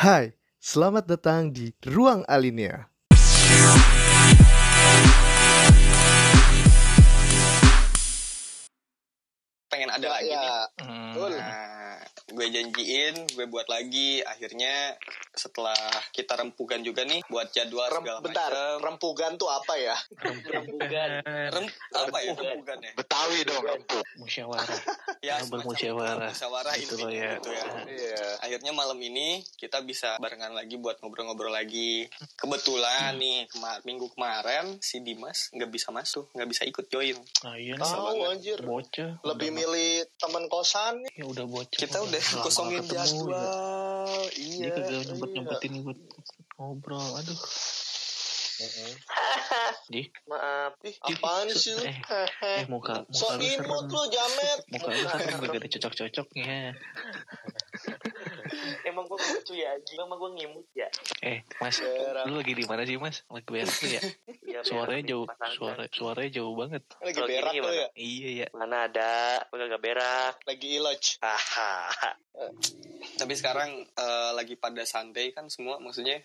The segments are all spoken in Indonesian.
Hai, selamat datang di Ruang Alinea. pengen ada Ya, lagi ya. nih. Hmm. Betul. Nah, gue janjiin, gue buat lagi. Akhirnya setelah kita rempukan juga nih buat jadwal Rem, segala bentar, macam. rempugan tuh apa ya? Rempukan. Rem, apa ya Rempukan. rempukan ya? Betawi dong, rempuk. Musyawarah. Ya, semacam musyawarah. musyawarah Gitu intinya loh ya. gitu ya. Iya. Akhirnya malam ini kita bisa barengan lagi buat ngobrol-ngobrol lagi. Kebetulan nih kema- minggu kemarin si Dimas nggak bisa masuk, nggak bisa ikut join. Nah, iya banget. anjir. Bocah. Lebih Udah- milih teman kosan nih. Ya udah bocah. Kita udah lama kosongin ketemu, ya. jadwal. Dia Iya. kagak nyempet nyempetin buat ngobrol. Aduh. Di, Maaf. Ih, apaan sih lu? Eh, eh muka muka So lu imut lu, jamet. Muka lu serem gak ada cocok-cocoknya. Emang gue lucu ya, emang gue ngimut ya. Eh, Mas, lu lagi di mana sih, Mas? Lagi berak tuh ya? ya Suaranya jauh, suara suaranya jauh banget. Lagi berak tuh gimana? ya. Iya ya. Mana ada, gue gak berak. Lagi iloj. Aha. Tapi sekarang eh, lagi pada santai kan semua maksudnya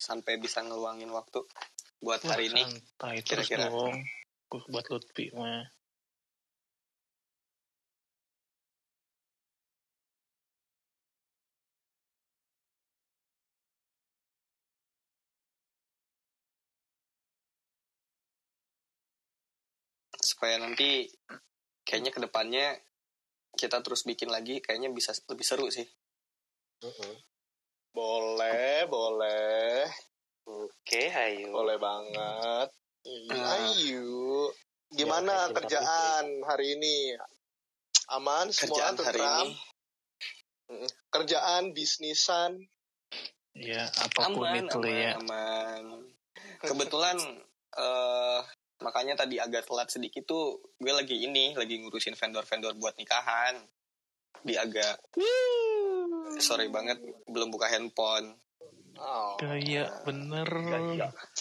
sampai bisa ngeluangin waktu buat hari ini. Santai terus kira-kira. buat Lutfi mah. Supaya nanti kayaknya ke depannya kita terus bikin lagi kayaknya bisa lebih seru sih. Boleh, boleh. Oke, ayo. Boleh banget. Iya, Ah. Ayo. Gimana Ya, kerjaan hari ini? Aman semua Kerjaan hari ini. Kerjaan, bisnisan. Ya, apa pun aman, itu aman, ya. aman. Kebetulan eh makanya tadi agak telat sedikit tuh gue lagi ini lagi ngurusin vendor-vendor buat nikahan. Di agak sorry banget belum buka handphone. Oh. Gaya bener.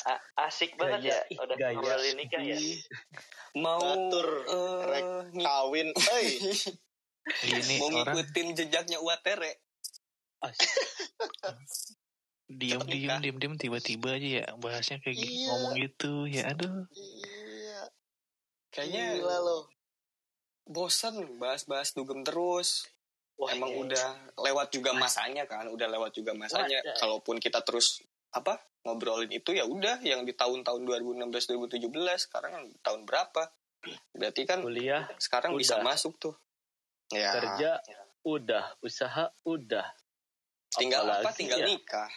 A- asik banget Gaya, ya, udah gaya. ngobrolin nikah ya. Mau Batur, eh, rek ngik- Kawin. Ini mau orang ngikutin jejaknya Uatere. diem diem diem diem tiba-tiba aja ya bahasnya kayak gitu Iya. ngomong gitu ya aduh Iya. Kayaknya Gila lo. bosen bahas-bahas dugem terus. Wah, Emang iya. udah lewat juga masanya kan, udah lewat juga masanya. Wah. Kalaupun kita terus apa ngobrolin itu ya udah yang di tahun-tahun 2016 2017 sekarang kan tahun berapa? Berarti kan kuliah sekarang bisa udah. masuk tuh. Ya, kerja udah usaha udah tinggal apa? Apalagi Tinggal ya. nikah.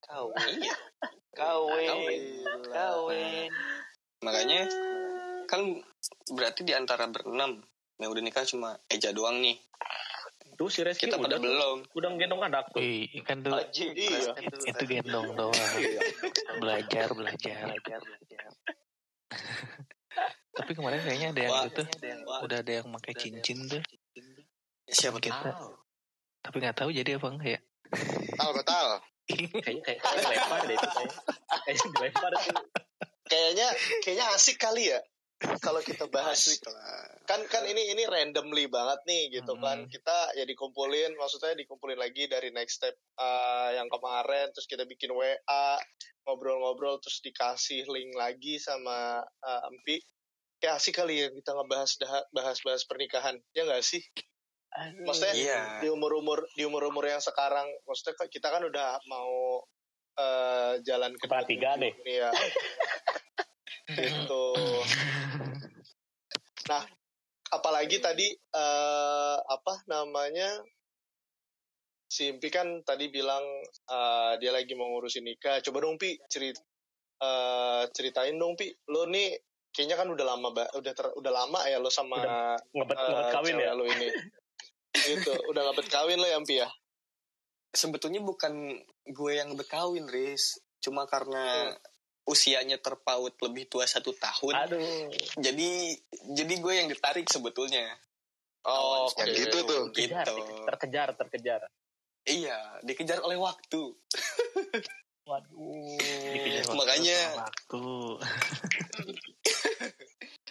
Kawin, Iya. kawin, kawin. Makanya kan berarti di antara berenam yang udah nikah cuma Eja doang nih. tuh si Reski Kita pada udah belum. udah gendong anak tuh. Wih, kan tuh Aji, Iya. itu gendong doang. Belajar belajar. Tapi kemarin kayaknya ada yang Wah. gitu Wah, udah ada yang pakai cincin tuh. siapa tuh? kita tapi nggak tahu jadi apa enggak ya? Betal, betal. kayaknya kayak kayak dilempar deh itu kayak. Kayaknya dilempar tuh. Kayaknya kayaknya asik kali ya kalau kita bahas. Kan kan ini ini randomly banget nih gitu Hmm. kan. Kita ya dikumpulin maksudnya dikumpulin lagi dari next step uh, yang kemarin terus kita bikin WA, ngobrol-ngobrol terus dikasih link lagi sama uh, Empi. Kayak asik kali ya kita ngebahas bahas-bahas pernikahan. Ya nggak sih? Maksudnya Iya. di umur-umur di umur-umur yang sekarang maksudnya kita kan udah mau eh, jalan ke tiga deh. Iya. gitu. Nah, apalagi tadi eh, apa namanya? Si Impi kan tadi bilang eh, dia lagi mau ngurusin nikah. Coba dong Pi cerit eh, ceritain dong Pi. Lo nih kayaknya kan udah lama ba- udah ter- udah lama ya lo sama ngebet eh, ngebet kawin ya lo ini. gitu, udah ngabet kawin lo ya Impi ya? sebetulnya bukan gue yang berkawin, Riz. Cuma karena usianya terpaut lebih tua satu tahun. aduh Jadi jadi gue yang ditarik sebetulnya. Oh, kayak seperti gitu itu. tuh. Kejar, Gitu. terkejar terkejar Iya, dikejar oleh waktu. waduh Dikejar waktu Makanya- waktu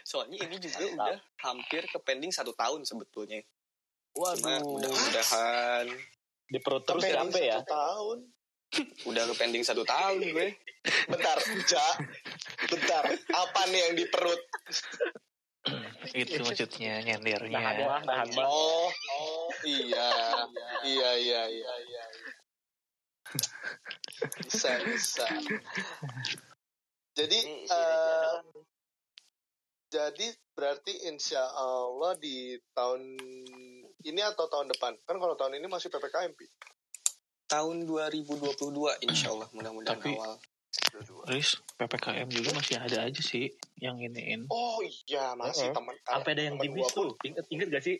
Soalnya ini juga Mantap. udah hampir ke pending satu tahun sebetulnya. Waduh. mudah-mudahan Di perut terus sampai ya. satu tahun. Udah ke pending satu tahun gue. Bentar, Ja. Bentar. Apa nih yang di perut? Itu maksudnya Nahan nyendirnya. lah, nahan bang. Oh, oh, iya. Iya, iya, iya, iya. Bisa, bisa. Jadi, eh, jadi berarti insya Allah di tahun ini atau tahun depan? Kan kalau tahun ini masih PPKM, Pi. Tahun 2022 insya Allah mudah-mudahan Tapi- awal. Riz, PPKM juga masih ada aja sih yang iniin. Oh iya, masih Heeh. teman. Sampai ada yang di teman bis gua pun tuh. Ingat ingat gak sih?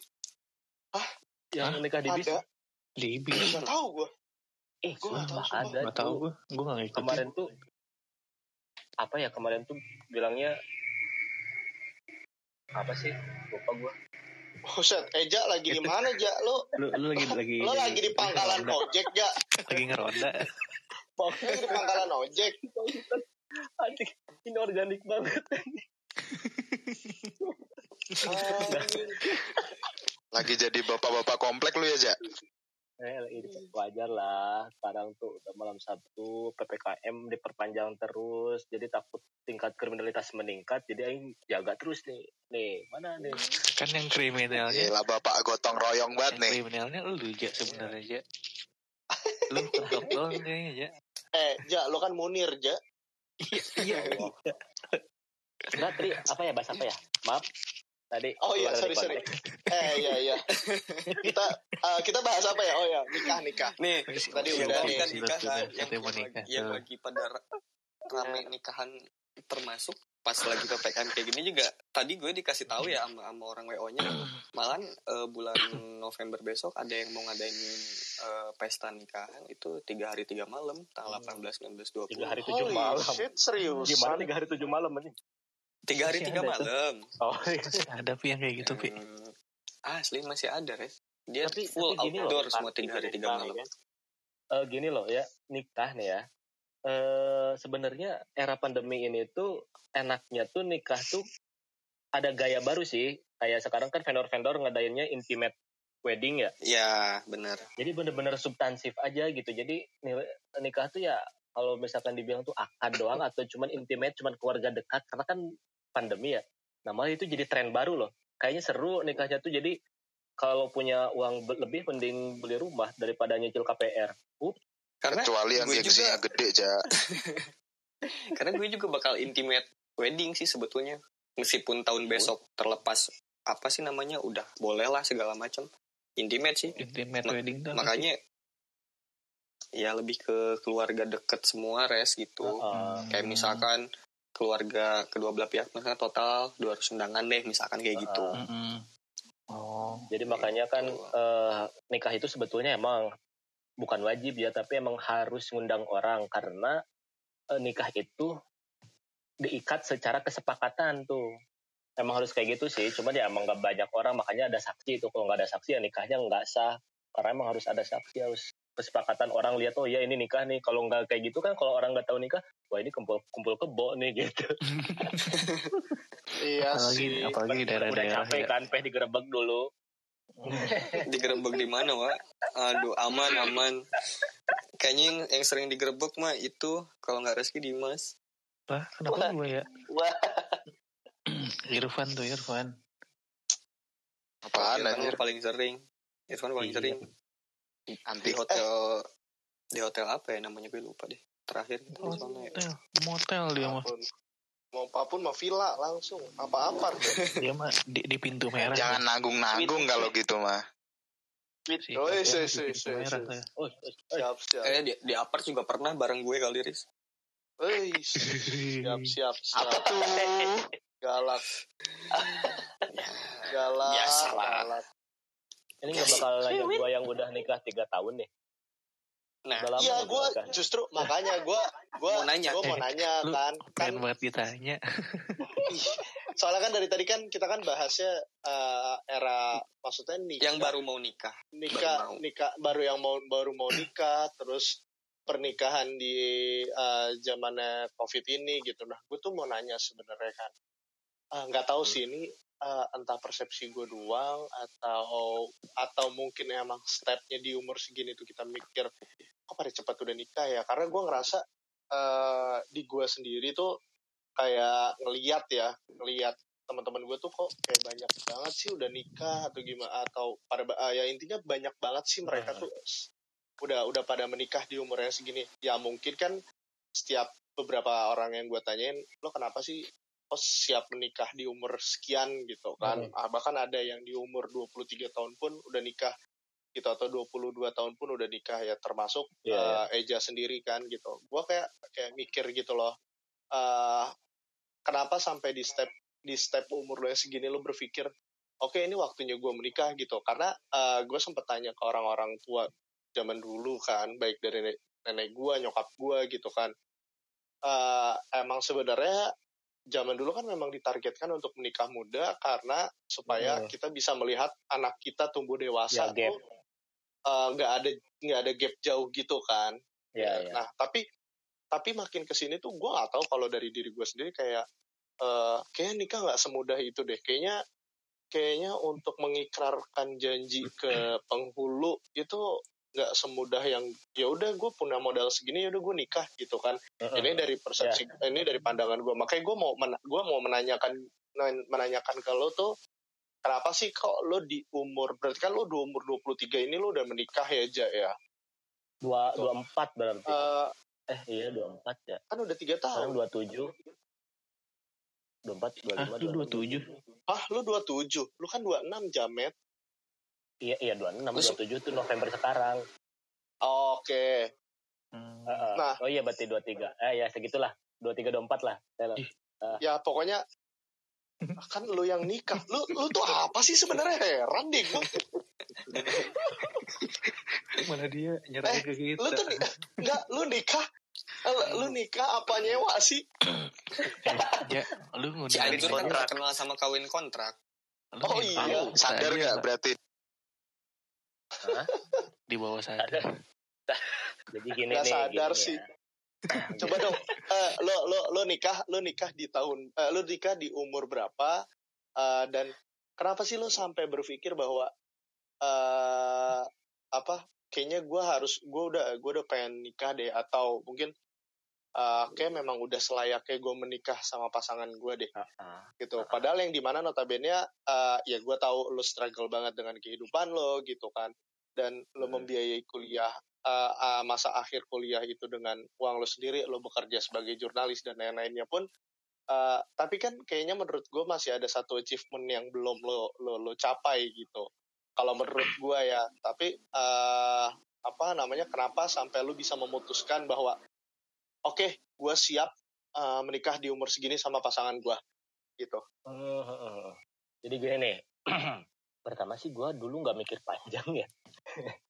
Hah? Yang Hah? nikah di bis. Ada, Di bis. nggak tahu gue. Eh, tahu, sumpah sumpah. ada Gak tau gue, gue gak ngikutin. Kemarin tuh apa ya kemarin tuh bilangnya apa sih? Lupa gua. Buset, Eja lagi di mana, Ja? Lo, Lu, lu lagi lagi lo lagi di pangkalan ngeronda. ojek, Ja? Lagi ngeronda. Lagi di pangkalan ojek. Anjing, ini organik banget. Lagi jadi bapak-bapak komplek lu ya, Ja? Eh, ini wajar lah. Sekarang tuh udah malam Sabtu, PPKM diperpanjang terus, jadi takut tingkat kriminalitas meningkat. Jadi aing jaga terus nih. Nih, mana nih? Kan yang kriminalnya, Gila bapak gotong royong banget nih. kriminalnya lu aja sebenarnya aja. Lu kedok doang kayaknya aja. Eh, Ja, lo kan Munir, Ja. Iya. Enggak, Tri, apa ya bahasa apa ya? Maaf. Tadi Oh iya, sorry, sorry. Eh, iya, iya. Kita eh, kita bahas apa ya? Oh ya, nikah, nikah. Nih, Tadi udah nih. kan nikah kan, yang, nikah. lagi, yang lagi pada ra- rame nikahan termasuk pas lagi ppkm kayak gini juga tadi gue dikasih tahu ya sama sama orang wo nya malahan eh, bulan November besok ada yang mau ngadain eh, pesta nikahan itu tiga hari tiga malam tanggal 18 19 Tiga 20 hari tujuh malam. shit, serius. Gimana tiga hari tujuh malam ini? Tiga hari Masih tiga malam Oh, Ada pi yang kayak gitu pi. Hmm, asli masih ada res dia Tapi- full tapi gini loh, outdoor semua tiga hari tiga malam ya. Eh, gini loh ya, nikah nih ya. Eh sebenarnya era pandemi ini tuh enaknya tuh nikah tuh ada gaya baru sih. Kayak sekarang kan vendor-vendor ngadainnya intimate wedding ya. ya benar Jadi bener-bener substansif aja gitu. Jadi nikah tuh ya kalau misalkan dibilang tuh akad doang atau cuman intimate, cuman keluarga dekat karena kan pandemi ya. Nah malah itu jadi tren baru loh. Kayaknya seru nikahnya tuh jadi kalau punya uang lebih mending beli rumah daripada nyicil KPR. Karena Kecuali yang gue gengsinya juga gede, Ja. karena gue juga bakal intimate wedding sih sebetulnya meskipun tahun besok terlepas apa sih namanya udah boleh lah segala macam intimate sih Intimate Ma- wedding sih? makanya ya lebih ke keluarga deket semua res gitu Heeh. kayak misalkan keluarga kedua belah pihak misalnya total 200 undangan deh misalkan kayak gitu Mm-mm. Oh. Jadi makanya kan eh, nikah itu sebetulnya emang bukan wajib ya, tapi emang harus ngundang orang karena eh, nikah itu diikat secara kesepakatan tuh. Emang harus kayak gitu sih, cuman ya emang gak banyak orang makanya ada saksi itu. Kalau nggak ada saksi ya nikahnya nggak sah. Karena emang harus ada saksi, harus kesepakatan orang lihat oh ya ini nikah nih. Kalau nggak kayak gitu kan kalau orang nggak tahu nikah, wah ini kumpul kumpul kebo nih gitu. Iya Apalagi sih. apalagi di Udah daerah-daerah capek ya. kan, peh digerebek dulu. digerebek di mana wa aduh aman aman kayaknya yang, yang sering digerebek mah itu kalau nggak Reski Dimas Lah, kenapa gue ya? Wah, Irfan tuh Irfan. Apaan Irfan anjir? paling sering Irfan paling Iya. sering di Anti hotel di hotel apa ya namanya gue lupa deh terakhir kita Oh, di ya. Motel, motel dia mah. Apa pun. Mau apa pun mah villa langsung. Apa-apa. Dia mah di, di pintu merah. Jangan nanggung-nanggung kalau gitu mah. Si Oh, iya, iya, iya, iya. Oh, Siap, siap. eh di, di apart juga pernah bareng gue kali Riz Hei, siap, siap, siap. Apa tuh? Galak. Galak. Biasalah. galak. Ini nggak bakal nanya gue yang udah nikah tiga tahun nih. Nah Iya, gue justru makanya gue gue Mau nanya. gue mau Eh, nanya lu kan kan. banget ditanya. ih, soalnya kan dari tadi kan kita kan bahasnya eh, era maksudnya nikah. Yang baru mau nikah. Nikah baru mau. nikah baru yang mau baru mau nikah terus pernikahan di eh, zamannya covid ini gitu. Nah gue tuh mau nanya sebenarnya kan. Ah, nggak tahu sih ini eh, entah persepsi gue doang atau atau mungkin emang stepnya di umur segini tuh kita mikir kok pada cepat udah nikah ya? Karena gue ngerasa eh, di gue sendiri tuh kayak ngeliat ya ngeliat teman-teman gue tuh kok kayak banyak banget sih udah nikah atau gimana atau pada eh, ya intinya banyak banget sih mereka tuh udah udah pada menikah di umur yang segini. Ya mungkin kan setiap beberapa orang yang gue tanyain lo kenapa sih kok siap menikah di umur sekian gitu kan. Ah, bahkan ada yang di umur 23 tahun pun udah nikah gitu atau 22 tahun pun udah nikah ya termasuk Iya, eh, Eja sendiri kan gitu. Gue kayak kayak mikir gitu loh eh kenapa sampai di step di step umur lo yang segini lo berpikir oke ini waktunya gue menikah gitu. Karena gue sempet tanya ke orang-orang tua zaman dulu kan baik dari nenek, gue nyokap gue gitu kan. Eh emang sebenarnya zaman dulu kan memang ditargetkan untuk menikah muda karena supaya Hmm. kita bisa melihat anak kita tumbuh dewasa Ya, gap. tuh eh, nggak ada nggak ada gap jauh gitu kan Ya, ya. Nah, tapi tapi makin ke sini tuh gue gak tahu kalau dari diri gue sendiri kayak eh kayaknya nikah nggak semudah itu deh. Kayaknya kayaknya untuk mengikrarkan janji ke penghulu itu nggak semudah yang ya udah gue punya modal segini ya udah gue nikah gitu kan. Ini dari persepsi ini dari pandangan gue. Makanya gue mau men- gue mau menanyakan men- menanyakan ke lo tuh kenapa sih kok lo di umur berarti kan lo di umur 23 ini lo udah menikah ya Ja ya. dua dua empat berarti Eh, eh iya dua empat ya kan udah tiga sekarang tahun. dua tujuh dua empat dua Ah, lima lu 27. Ah, lu 27. Lu kan 26, Jamet. Iya iya dua enam Terus- dua tujuh tuh November sekarang Oke. Hmm. Heeh. Nah. oh iya berarti dua tiga eh ya segitulah dua tiga dua empat lah Taylor. Ih. Ya, pokoknya kan lu yang nikah. Lu lu tuh apa sih sebenarnya heran deh gua. Mana dia nyerah ke kita. Lu tuh enggak lu nikah Lu- lu nikah apa nyewa sih? ya, lu Si ngundang Anjur kan kontrak. terkenal sama kawin kontrak. Lu Oh, iya. Sadar saya nggak Di bawah sadar. jadi gini Nggak nih sadar gini sih. ya. Coba dong. Eh, lo lo lo nikah, lo nikah di tahun eh, lo nikah di umur berapa? Eh, dan kenapa sih lo sampai berpikir bahwa eh apa? Kayaknya gue harus gue udah gue udah pengen nikah deh atau mungkin eh kayak memang udah selayaknya gue menikah sama pasangan gue deh Heeh. gitu. Padahal yang di mana notabene eh, ya gue tahu lo struggle banget dengan kehidupan lo gitu kan, dan lo Hmm. membiayai kuliah eh, eh, masa akhir kuliah itu dengan uang lo sendiri, lo bekerja sebagai jurnalis dan lain-lainnya pun. eh, tapi kan kayaknya menurut gue masih ada satu achievement yang belum lo lo lo capai gitu. Kalau menurut gue ya, tapi eh, apa namanya? Kenapa sampai lo bisa memutuskan bahwa oke, gue siap eh, menikah di umur segini sama pasangan gue gitu. Heeh, heeh. Jadi gini nih, pertama sih gue dulu nggak mikir panjang ya.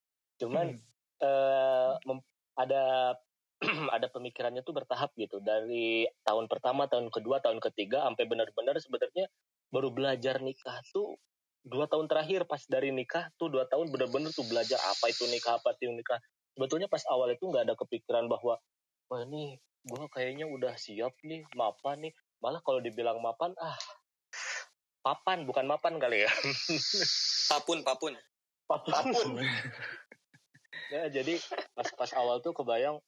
Cuman eh, mem- ada ada pemikirannya tuh bertahap gitu. Dari tahun pertama, tahun kedua, tahun ketiga, sampai benar-benar sebenarnya baru belajar nikah tuh dua tahun terakhir pas dari nikah tuh dua tahun benar-benar tuh belajar apa itu nikah apa itu nikah. Sebetulnya pas awal itu nggak ada kepikiran bahwa wah ini gue kayaknya udah siap nih mapan nih. Malah kalau dibilang mapan ah papan bukan mapan kali ya. Papun, papun. Apa pun. Ya, jadi pas pas awal tuh kebayang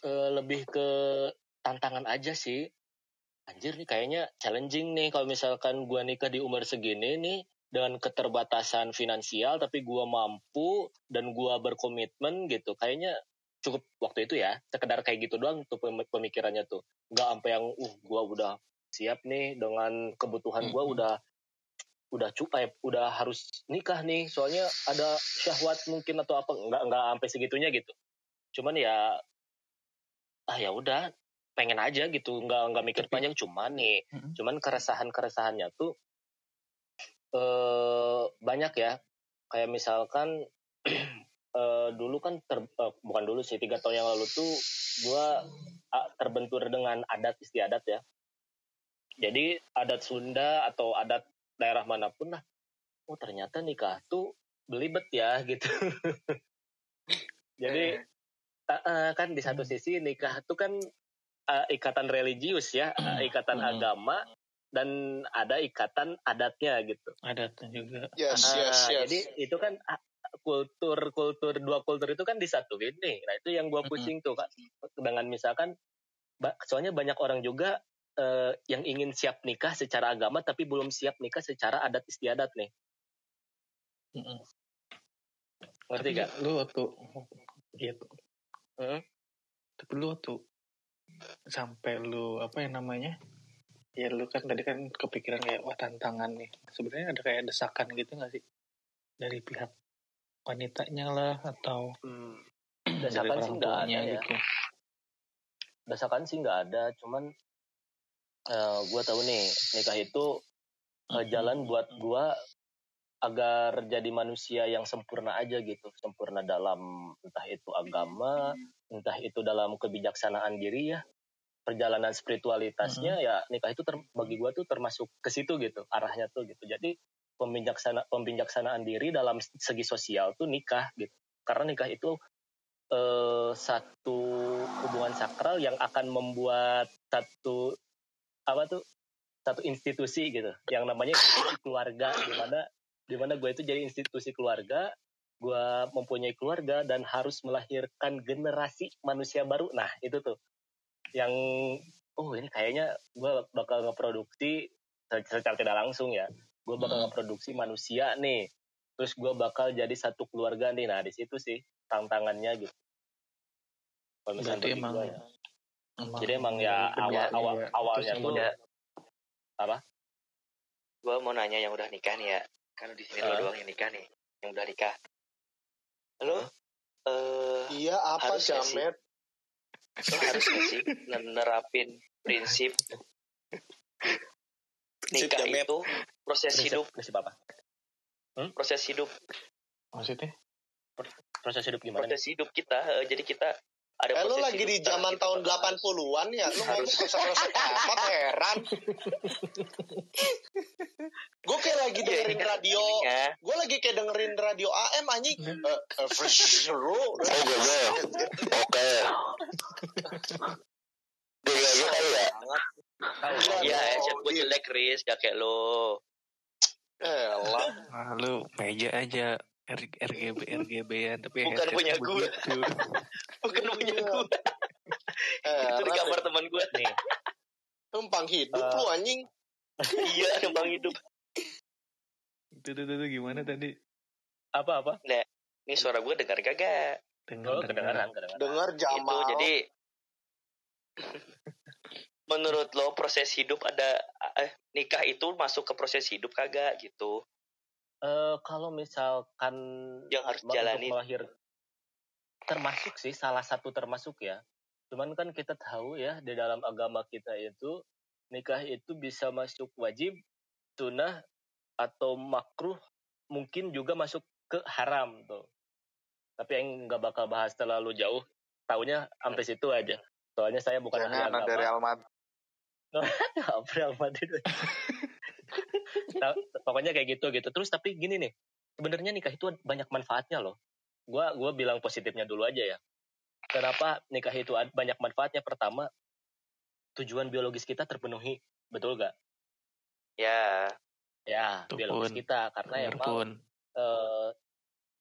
eh, lebih ke tantangan aja sih. Anjir nih kayaknya challenging nih kalau misalkan gua nikah di umur segini nih dengan keterbatasan finansial tapi gua mampu dan gua berkomitmen gitu. Kayaknya cukup waktu itu ya, sekedar kayak gitu doang tuh pem- pemikirannya tuh. Nggak sampai yang uh gua udah siap nih dengan kebutuhan gua udah udah cukup udah harus nikah nih soalnya ada syahwat mungkin atau apa nggak nggak sampai segitunya gitu. Cuman ya ah ya udah pengen aja gitu nggak nggak mikir Tapi- panjang cuman nih Mm-mm. cuman keresahan keresahannya tuh eh banyak ya. Kayak misalkan eh, dulu kan ter, eh, bukan dulu sih tiga tahun yang lalu tuh gua ah, terbentur dengan adat istiadat ya. Jadi adat Sunda atau adat daerah mana pun lah oh ternyata nikah tuh belibet ya gitu jadi eh, eh, kan di satu sisi nikah tuh kan eh, ikatan religius ya eh, ikatan Hmm. agama dan ada ikatan adatnya gitu. Adatnya juga. Yes, yes, yes. Jadi itu kan ah, kultur kultur dua kultur itu kan disatuin nih. Nah itu yang gua pusing tuh kak. Dengan misalkan, soalnya banyak orang juga eh, yang ingin siap nikah secara agama tapi belum siap nikah secara adat istiadat nih. Mm-mm. Ngerti gak? Lu waktu iya tuh. Hmm? Tapi lu waktu sampai lu apa yang namanya? Ya lu kan tadi kan kepikiran kayak wah tantangan nih. Sebenarnya ada kayak desakan gitu gak sih? Dari pihak wanitanya lah atau Hmm. Desakan sih nggak ada ya. gitu. Desakan sih nggak ada, cuman eh gue tahu nih nikah itu eh, jalan buat gua agar jadi manusia yang sempurna aja gitu. Sempurna dalam entah itu agama entah itu dalam kebijaksanaan diri ya. Perjalanan spiritualitasnya ya nikah itu ter- bagi gua tuh termasuk ke situ gitu arahnya tuh gitu. Jadi pembijaksana pembijaksanaan diri dalam segi sosial tuh nikah gitu. Karena nikah itu eh, satu hubungan sakral yang akan membuat satu apa tuh satu institusi gitu yang namanya institusi keluarga di mana di mana gue itu jadi institusi keluarga gue mempunyai keluarga dan harus melahirkan generasi manusia baru. Nah itu tuh. Yang oh ini kayaknya gue bakal ngeproduksi secara tidak langsung ya. Gue bakal Hmm. ngeproduksi manusia nih. Terus gue bakal jadi satu keluarga nih. Nah di situ sih tantangannya gitu. Kalau misalnya emang ya. Emang Jadi emang ya awal awal ya. awalnya tuh udah. apa? Gue mau nanya yang udah nikah nih ya. Kan di sini lo Ah. doang yang nikah nih. Yang udah nikah. Lo eh Iya, apa? Jamet? lo harus sih nerapin prinsip nikah jamet. itu proses Prinsip- hidup prinsip apa? proses hidup maksudnya Proses hidup gimana? nih? proses hidup kita eh, jadi kita ada Eh, lu lagi di zaman kita tahun bakal- 80-an ya? Lu ngomong amat heran. Gue kayak lagi Iya, dengerin kan radio. ininya. Gue lagi kayak dengerin radio AM anjing. Eh, eh, fresh lu. Oh gitu. Oke. Tiga gitu kali ya. Iya, Oh, headset gue iya. jelek, Riz. Gak kayak lo. Eh, lah. ah, lu meja aja RGB RGB ya tapi Bukan headset punya gua. Bukan punya gue. Eh, Itu di kamar teman gue. Nih, Numpang hidup Eh, lu anjing. iya, numpang hidup. Itu tuh, tuh, tuh, gimana tadi? apa apa? Ini suara gue dengar kagak? Oh, kedengaran, kedengaran. Dengar Itu, Jamal. jadi... Menurut lo proses hidup ada... Eh, nikah itu masuk ke proses hidup kagak gitu? Eh, kalau misalkan Yang harus jalanin. melahir termasuk sih salah satu termasuk ya. Cuman kan kita tahu ya di dalam agama kita itu nikah itu bisa masuk wajib, sunnah atau makruh, mungkin juga masuk ke haram tuh. Tapi yang nggak bakal bahas terlalu jauh, taunya sampai situ aja. Soalnya saya bukan ahli Jangan agama. ada Real Madrid. Real Madrid. Nah, pokoknya kayak gitu gitu. Terus tapi gini nih, sebenarnya nikah itu banyak manfaatnya loh. Gua gua bilang positifnya dulu aja ya. Kenapa nikah itu banyak manfaatnya? Pertama, tujuan biologis kita terpenuhi, betul gak? Ya, Ya, Betul biologis pun. kita karena Bener emang pun. eh,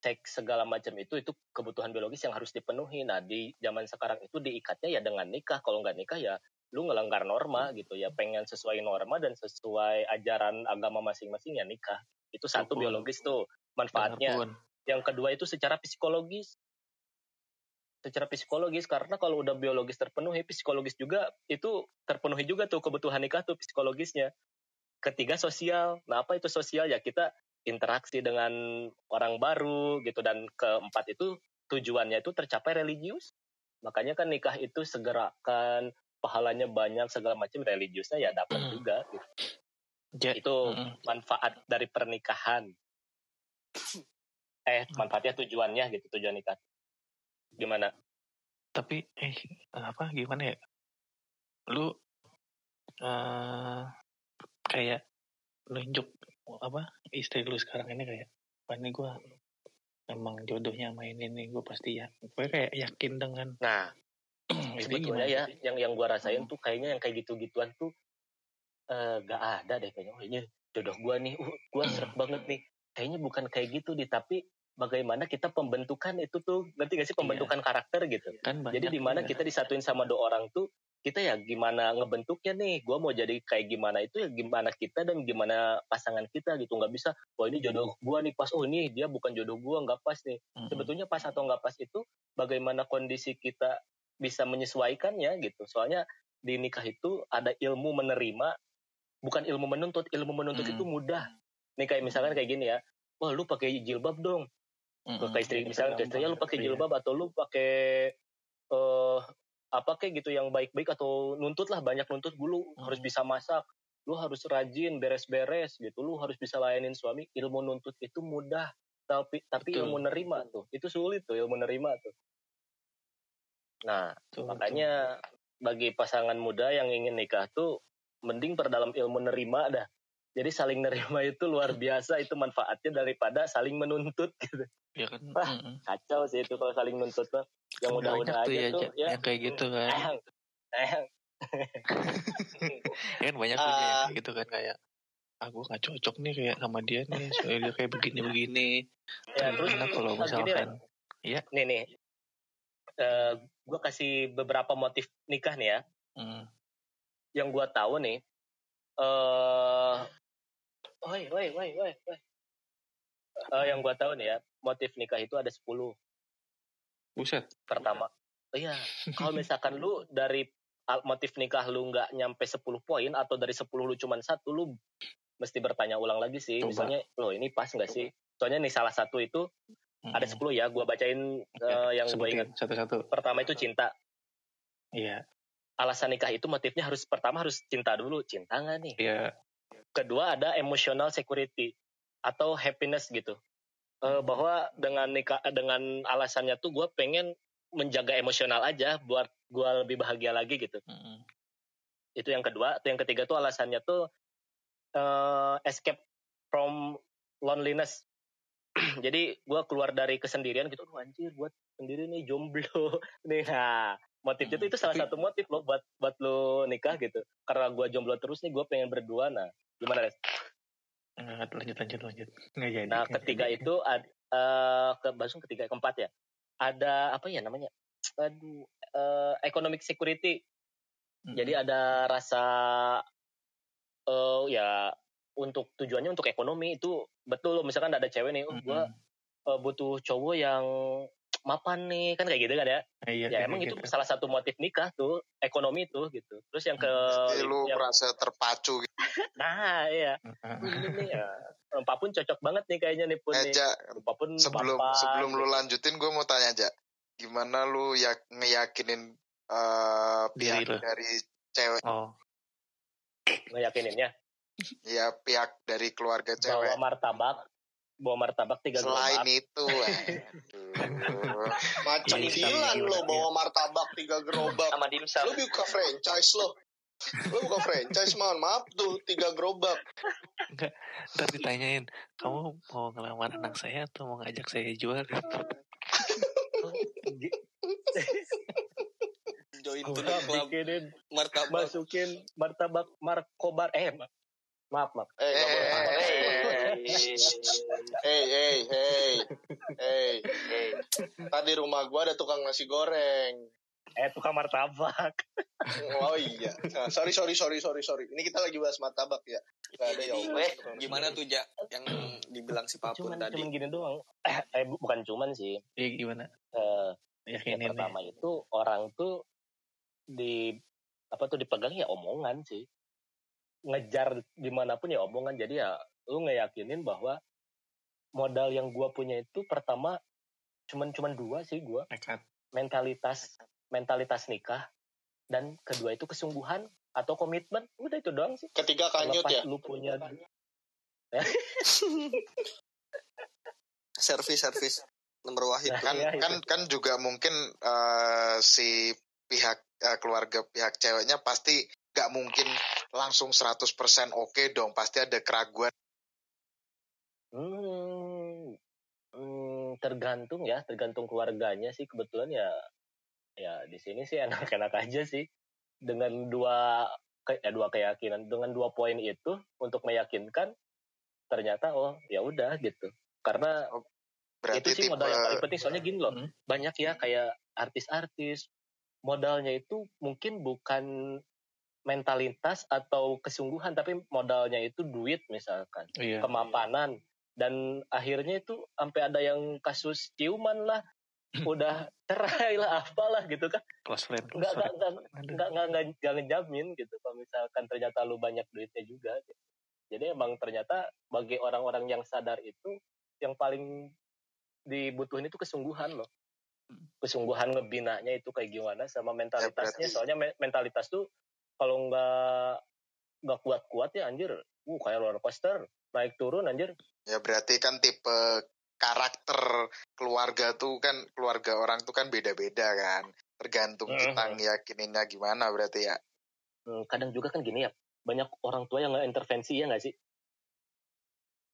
seks segala macam itu itu kebutuhan biologis yang harus dipenuhi. Nah di zaman sekarang itu diikatnya ya dengan nikah. Kalau nggak nikah ya lu ngelanggar norma gitu ya. Pengen sesuai norma dan sesuai ajaran agama masing-masing ya nikah. Itu satu Betul. biologis tuh manfaatnya. pun. Yang kedua itu secara psikologis. Secara psikologis karena kalau udah biologis terpenuhi, psikologis juga itu terpenuhi juga tuh kebutuhan nikah tuh psikologisnya. Ketiga sosial. Nah apa itu sosial ya kita interaksi dengan orang baru gitu dan keempat itu tujuannya itu tercapai religius. Makanya kan nikah itu segerakan pahalanya banyak segala macam religiusnya ya dapat Hmm. juga gitu. Itu mm, manfaat dari pernikahan. Eh, manfaatnya tujuannya gitu, tujuan nikah. Gimana? tapi eh apa gimana ya? Lu eh kayak nunjuk apa istri lu sekarang ini kayak "Wah, ini gue emang jodohnya main ini gue pasti ya gue kayak yakin dengan Nah, sebetulnya ya, sih? yang yang gua rasain Hmm. tuh kayaknya yang kayak gitu-gituan tuh eh, gak ada deh kayaknya oh, ini jodoh gua nih uh, gua seret banget nih kayaknya bukan kayak gitu di tapi bagaimana kita pembentukan itu tuh ngerti gak sih pembentukan karakter gitu kan banyak jadi di mana ya. kita disatuin sama dua orang tuh kita ya gimana ngebentuknya nih gua mau jadi kayak gimana itu ya gimana kita dan gimana pasangan kita gitu nggak bisa wah ini jodoh gua nih pas oh ini dia bukan jodoh gua nggak pas nih Mm-mm. sebetulnya pas atau nggak pas itu bagaimana kondisi kita bisa menyesuaikannya gitu soalnya di nikah itu ada ilmu menerima bukan ilmu menuntut ilmu menuntut Hmm. itu mudah nih kayak misalkan kayak gini ya wah lu pakai jilbab dong ke Mm-mm. ke istri misalnya ke istrinya lu pakai Iya. jilbab atau lu pakai eh apa kayak gitu yang baik-baik atau nuntut lah banyak nuntut lu harus Hmm. bisa masak lu harus rajin beres-beres gitu lu harus bisa layanin suami ilmu nuntut itu mudah tapi tapi Betul. ilmu nerima tuh itu sulit tuh ilmu nerima tuh nah Betul, makanya bagi pasangan muda yang ingin nikah tuh mending perdalam ilmu nerima dah. Jadi saling nerima itu luar biasa itu manfaatnya daripada saling menuntut gitu. Ya kan? Wah, mm-mm. kacau sih itu kalau saling nuntut tuh. Yang tuh aja ya, tuh ya. yang kayak gitu kan. Ehang, ehang. ya kan banyak tuh Ja, yang Ah. kayak gitu kan kayak ah gue gak cocok nih kayak sama dia nih soalnya dia kayak begini-begini. Ya terus kalau misalkan Ren. nih nih Eh gue kasih beberapa motif nikah nih ya. Mm, yang gue tahu nih eh woi woi woi woi woi. Eh, yang gue tahu nih ya motif nikah itu ada 10 buset. Pertama. Iya. Kalau misalkan lu dari motif nikah lu nggak nyampe 10 poin atau dari 10 lu cuman satu lu mesti bertanya ulang lagi sih. Coba. misalnya lo ini pas nggak sih? Soalnya nih salah satu itu ada Mm-mm. 10 ya gua bacain eh, yang gue ingat. satu-satu. Pertama itu cinta. Iya. Alasan nikah itu motifnya harus pertama harus cinta dulu. Cinta nggak nih? Iya. Kedua ada emotional security atau happiness gitu. Eh, bahwa dengan nikah dengan alasannya tuh gue pengen menjaga emosional aja buat gue lebih bahagia lagi gitu. Mm-mm. itu yang kedua. Atau yang ketiga tuh alasannya tuh eh, escape from loneliness jadi gue keluar dari kesendirian gitu "Aduh, anjir buat sendiri nih jomblo nih nah motifnya tuh itu salah satu motif lo buat buat lo nikah gitu karena gue jomblo terus nih gue pengen berdua nah gimana Res? Nggak, lanjut lanjut lanjut nggak jadi nah ketiga jadi. itu ad, eh, ke langsung ketiga keempat ya ada apa ya namanya aduh eh, economic security Mm-mm. Jadi ada rasa eh ya untuk tujuannya untuk ekonomi itu betul loh misalkan ada cewek nih, oh Mm-mm. gua eh, butuh cowok yang mapan nih kan kayak gitu kan ya. Ah, iya, Ya emang itu gitu. salah satu motif nikah tuh ekonomi tuh gitu. Terus yang ke Jadi lu yang, merasa terpacu gitu. nah iya ini nih ya. Papun cocok banget nih kayaknya nih pun Eh, nih. Ja, Papun sebelum mapan, sebelum lu gitu. lanjutin gue mau tanya aja gimana lu ya ngeyakinin eh Diri pihak lu. dari cewek oh ngeyakininnya ya pihak dari keluarga bawa cewek martabak bawa martabak tiga selain gerobak. itu aduh. Macam Iya, Dilan iya, lo iya. bawa martabak tiga gerobak. sama dimsum. Lo buka franchise lo. Lo buka franchise mohon maaf tuh tiga gerobak. ntar ditanyain kamu mau ngelamar anak saya atau mau ngajak saya jual Join to the Gua club bikinin martabak. masukin martabak markobar eh maaf maaf Eh. Hey, hey, hey, hey, hey. Tadi rumah gua ada tukang nasi goreng. eh tukang martabak Oh iya. Nah, sorry, sorry, sorry, sorry, sorry. Ini kita lagi bahas martabak ya. Gak ada ya. Weh, Gimana tuh Ja yang dibilang si Papun cuman tadi? cuman gini doang eh, eh bu- bukan cuman sih iya gimana eh, yang yakinin nih pertama itu orang tuh di apa tuh dipegang ya omongan sih ngejar di mana pun ya omongan. Jadi ya lu ngeyakinin bahwa modal yang gua punya itu pertama cuman cuman dua sih gua. Nekat. Mentalitas mentalitas nikah. Dan kedua itu kesungguhan atau komitmen. Udah itu doang sih. Ketiga kanyut Lepas ya. lu punya Servis servis. Nomor wahid. Nah, kan Iya, itu. kan kan juga mungkin eh, si pihak eh, keluarga pihak ceweknya pasti nggak mungkin langsung 100% oke dong pasti ada keraguan Hmm, hmm, tergantung ya, tergantung keluarganya sih. Kebetulan ya, ya di sini sih enak-enak aja sih. Dengan dua ke, eh, dua keyakinan dengan dua poin itu untuk meyakinkan ternyata oh ya udah gitu karena Berarti itu sih tipe modal yang paling penting soalnya gini loh Hmm. banyak ya kayak artis-artis modalnya itu mungkin bukan mentalitas atau kesungguhan tapi modalnya itu duit misalkan Iya. kemapanan dan akhirnya itu sampai ada yang kasus ciuman lah udah cerai lah apalah gitu kan Close friend. nggak Close nggak friend. nggak nggak nggak nggak nggak ngejamin gitu kalau misalkan ternyata lu banyak duitnya juga gitu. jadi emang ternyata bagi orang-orang yang sadar itu yang paling dibutuhin itu kesungguhan loh kesungguhan ngebinanya itu kayak gimana sama mentalitasnya soalnya me- mentalitas tuh kalau nggak nggak kuat-kuat ya anjir uh kayak roller coaster naik turun anjir Ya berarti kan tipe karakter keluarga tuh kan keluarga orang tuh kan beda-beda kan. Tergantung Mhm. kita ngeyakininya gimana berarti ya. Hmm, kadang juga kan gini ya banyak orang tua yang nggak intervensi ya nggak sih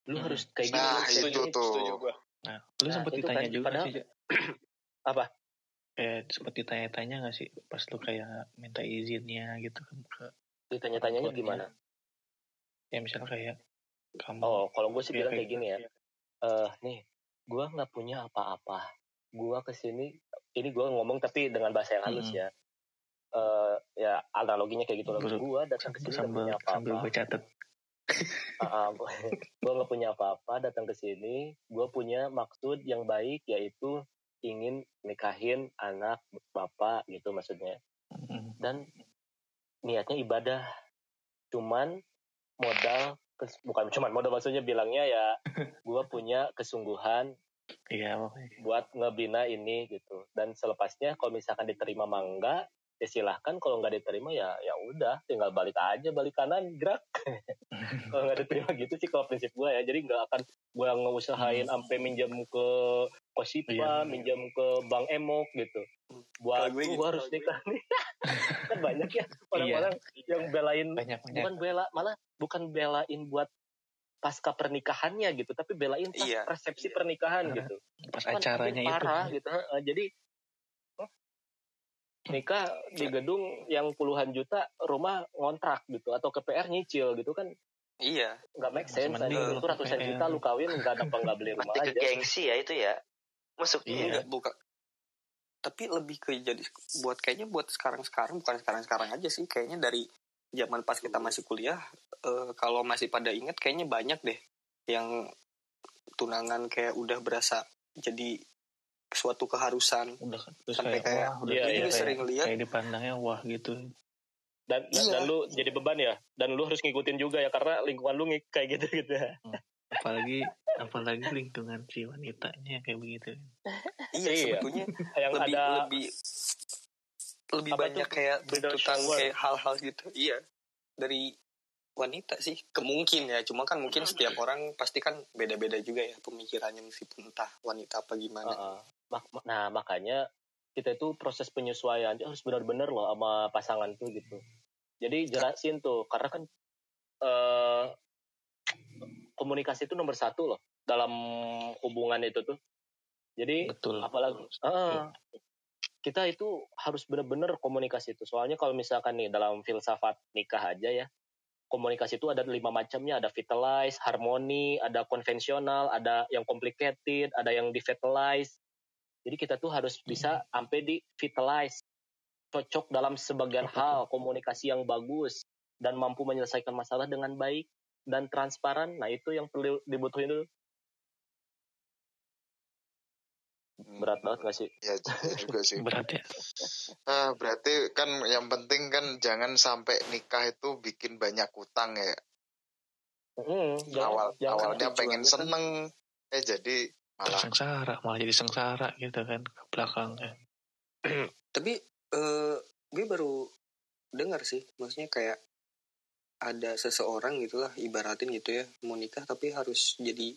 lu Hmm. harus kayak gini Nah, lu kayak itu gini. tuh. Nah, lu Nah, sempet itu ditanya kan, juga padahal- sih? Apa? Kayak sempet ditanya-tanya gak sih pas lu kayak minta izinnya gitu kan ke ditanya-tanyanya tuanya. gimana? ya misalnya kayak kamu oh kalau gue sih Iya, bilang kayak gini ya. eh nih gue nggak punya apa-apa. Gue ke sini ini gue ngomong tapi dengan bahasa yang halus Mm-mm. ya. Eh ya analoginya kayak gitu loh gue datang ke sambil sini nggak sambil, punya sambil apa-apa gue catet. Gue nggak punya apa-apa datang ke sini gue punya maksud yang baik yaitu ingin nikahin anak bapak gitu maksudnya. Dan niatnya ibadah. Cuman modal bukan cuman modal maksudnya bilangnya ya gue punya kesungguhan iya pokoknya buat ngebina ini gitu. Dan selepasnya kalau misalkan diterima mangga ya silahkan kalau nggak diterima ya ya udah tinggal balik aja balik kanan gerak. Kalau nggak diterima gitu sih kalau prinsip gue ya jadi nggak akan gue ngeusahain sampai minjam ke Kosipa Iya. minjam ke Bank Emok gitu. Buat gue "Oh, gitu. gua harus nikah nih. Kan banyak ya orang-orang yang belain banyak banyak. bukan bela malah bukan belain buat pasca pernikahannya gitu tapi belain pas Iya. resepsi pernikahan Nah, gitu. Pas acaranya itu. parah gitu jadi nikah di gedung yang puluhan juta rumah ngontrak gitu atau KPR nyicil gitu kan Iya. nggak make sense anjing. itu ratusan KPR. juta lu kawin nggak dapat nggak beli rumah mati ke aja gengsi ya itu ya masuk Iya. Enggak, bukan. Tapi lebih ke jadi buat kayaknya buat sekarang-sekarang bukan sekarang-sekarang aja sih. Kayaknya dari zaman pas kita masih kuliah eh, kalau masih pada ingat kayaknya banyak deh yang tunangan kayak udah berasa jadi suatu keharusan. udah terus Sampai kayak, kayak- wah udah Iya, kayak, iya, kayak, sering lihat. kayak dipandangnya wah gitu dan, dan Iya. dan lu jadi beban ya dan lu harus ngikutin juga ya karena lingkungan lu ngik- kayak gitu gitu apalagi apalagi lingkungan si wanitanya kayak begitu Iya, Iya. sebetulnya yang lebih ada lebih lebih Apa banyak tuh? kayak tuntutan shower. kayak hal-hal gitu. Iya. Dari wanita sih kemungkin ya cuma kan mungkin setiap orang pasti kan beda-beda juga ya pemikirannya meskipun entah wanita apa gimana Heeh. Mak- mak- nah makanya kita itu proses penyesuaian harus benar-benar loh sama pasangan tuh gitu. Jadi jelasin tuh karena kan eh komunikasi itu nomor satu loh dalam hubungan itu tuh. Jadi betul apalagi eh, kita itu harus benar-benar komunikasi itu. Soalnya kalau misalkan nih dalam filsafat nikah aja ya komunikasi itu ada lima macamnya ada vitalize, harmoni, ada konvensional, ada yang complicated, ada yang devitalize. Jadi kita tuh harus bisa sampai di vitalize, cocok dalam sebagian hal, komunikasi yang bagus dan mampu menyelesaikan masalah dengan baik dan transparan. Nah itu yang perlu dibutuhin dulu. Berat banget gak sih? Ya, juga sih. berat ya Ah, berarti kan yang penting kan jangan sampai nikah itu bikin banyak utang ya. Hmm, jangan- Awal jangan- awalnya pengen kan- seneng, eh jadi malah sengsara malah jadi sengsara gitu kan ke belakangnya. Tapi eh gue baru dengar sih maksudnya kayak ada seseorang gitulah ibaratin gitu ya mau nikah tapi harus jadi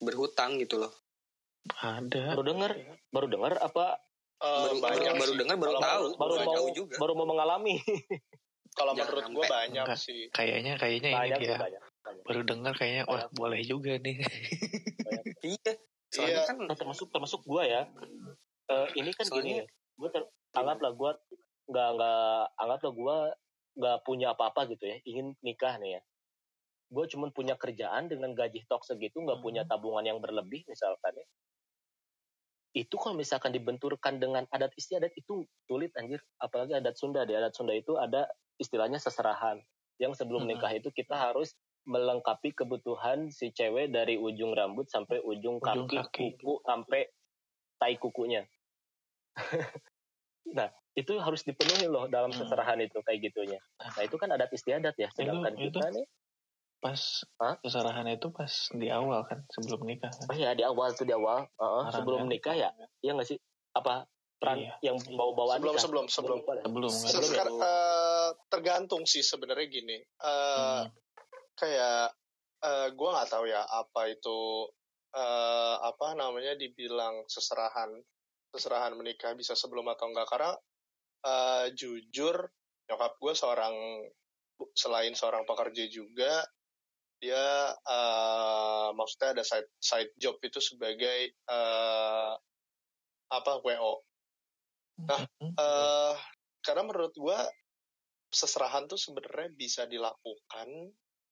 berhutang gitu loh. Ada. Baru dengar baru dengar apa Eh, baru banyak baru dengar baru tahu baru mau jauh juga. baru mau mengalami. Kalau menurut gue banyak Enggak. sih. kayaknya kayaknya ini banyak dia. banyak, banyak. Baru dengar kayaknya wah Banyak. boleh juga nih iya soalnya Iya. kan termasuk termasuk gue ya Eh, ini kan Soalnya- gini gue ter, anggaplah gue nggak nggak anggaplah gue nggak punya apa-apa gitu ya ingin nikah nih ya gue cuman punya kerjaan dengan gaji tok segitu nggak punya Hmm. tabungan yang berlebih misalkan ya itu kalau misalkan dibenturkan dengan adat istiadat itu sulit anjir apalagi adat Sunda di adat Sunda itu ada istilahnya seserahan yang sebelum Hmm. nikah itu kita harus melengkapi kebutuhan si cewek dari ujung rambut sampai ujung Ujung kaki, kaki. kuku sampai tai kukunya nah itu harus dipenuhi loh dalam Hmm. seserahan itu kayak gitunya nah itu kan adat istiadat ya sedangkan itu- kita nih Pas Hah? keserahan itu pas di awal kan sebelum nikah kan. Oh ya di awal tuh di awal, Heeh, Saran, sebelum kan? nikah ya, iya nggak sih? Apa peran Iya. yang bawa-bawa Sebelum- nikah? sebelum- sebelum. Sebelum kan. Sebelum ya? Sekar- eh, tergantung sih sebenarnya gini. Eh, Hmm. Kayak eh, gue nggak tahu ya apa itu eh, apa namanya dibilang seserahan seserahan menikah bisa sebelum atau enggak karena eh, jujur nyokap gue seorang selain seorang pekerja juga dia eh, maksudnya ada side side job itu sebagai eh, apa wo Nah, eh karena menurut gue seserahan tuh sebenarnya bisa dilakukan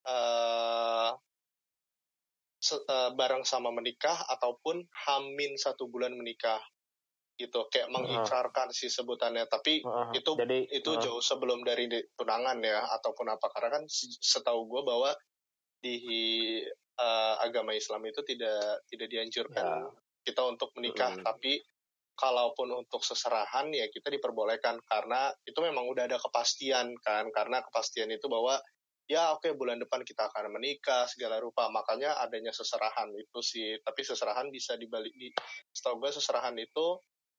eh se- eh, bareng sama menikah ataupun hamin satu bulan menikah gitu. Kayak mengikrarkan sih sebutannya tapi Heeh, itu jadi itu heeh, jauh sebelum dari tunangan ya ataupun apa. Karena kan se- setahu gue bahwa di eh, agama Islam itu tidak tidak dianjurkan kita untuk menikah. Mm-mm. tapi kalaupun untuk seserahan ya kita diperbolehkan. Karena itu memang udah ada kepastian kan. Karena kepastian itu bahwa ya oke bulan depan kita akan menikah segala rupa. Makanya adanya seserahan itu sih. Tapi seserahan bisa dibalik di setahu gue seserahan itu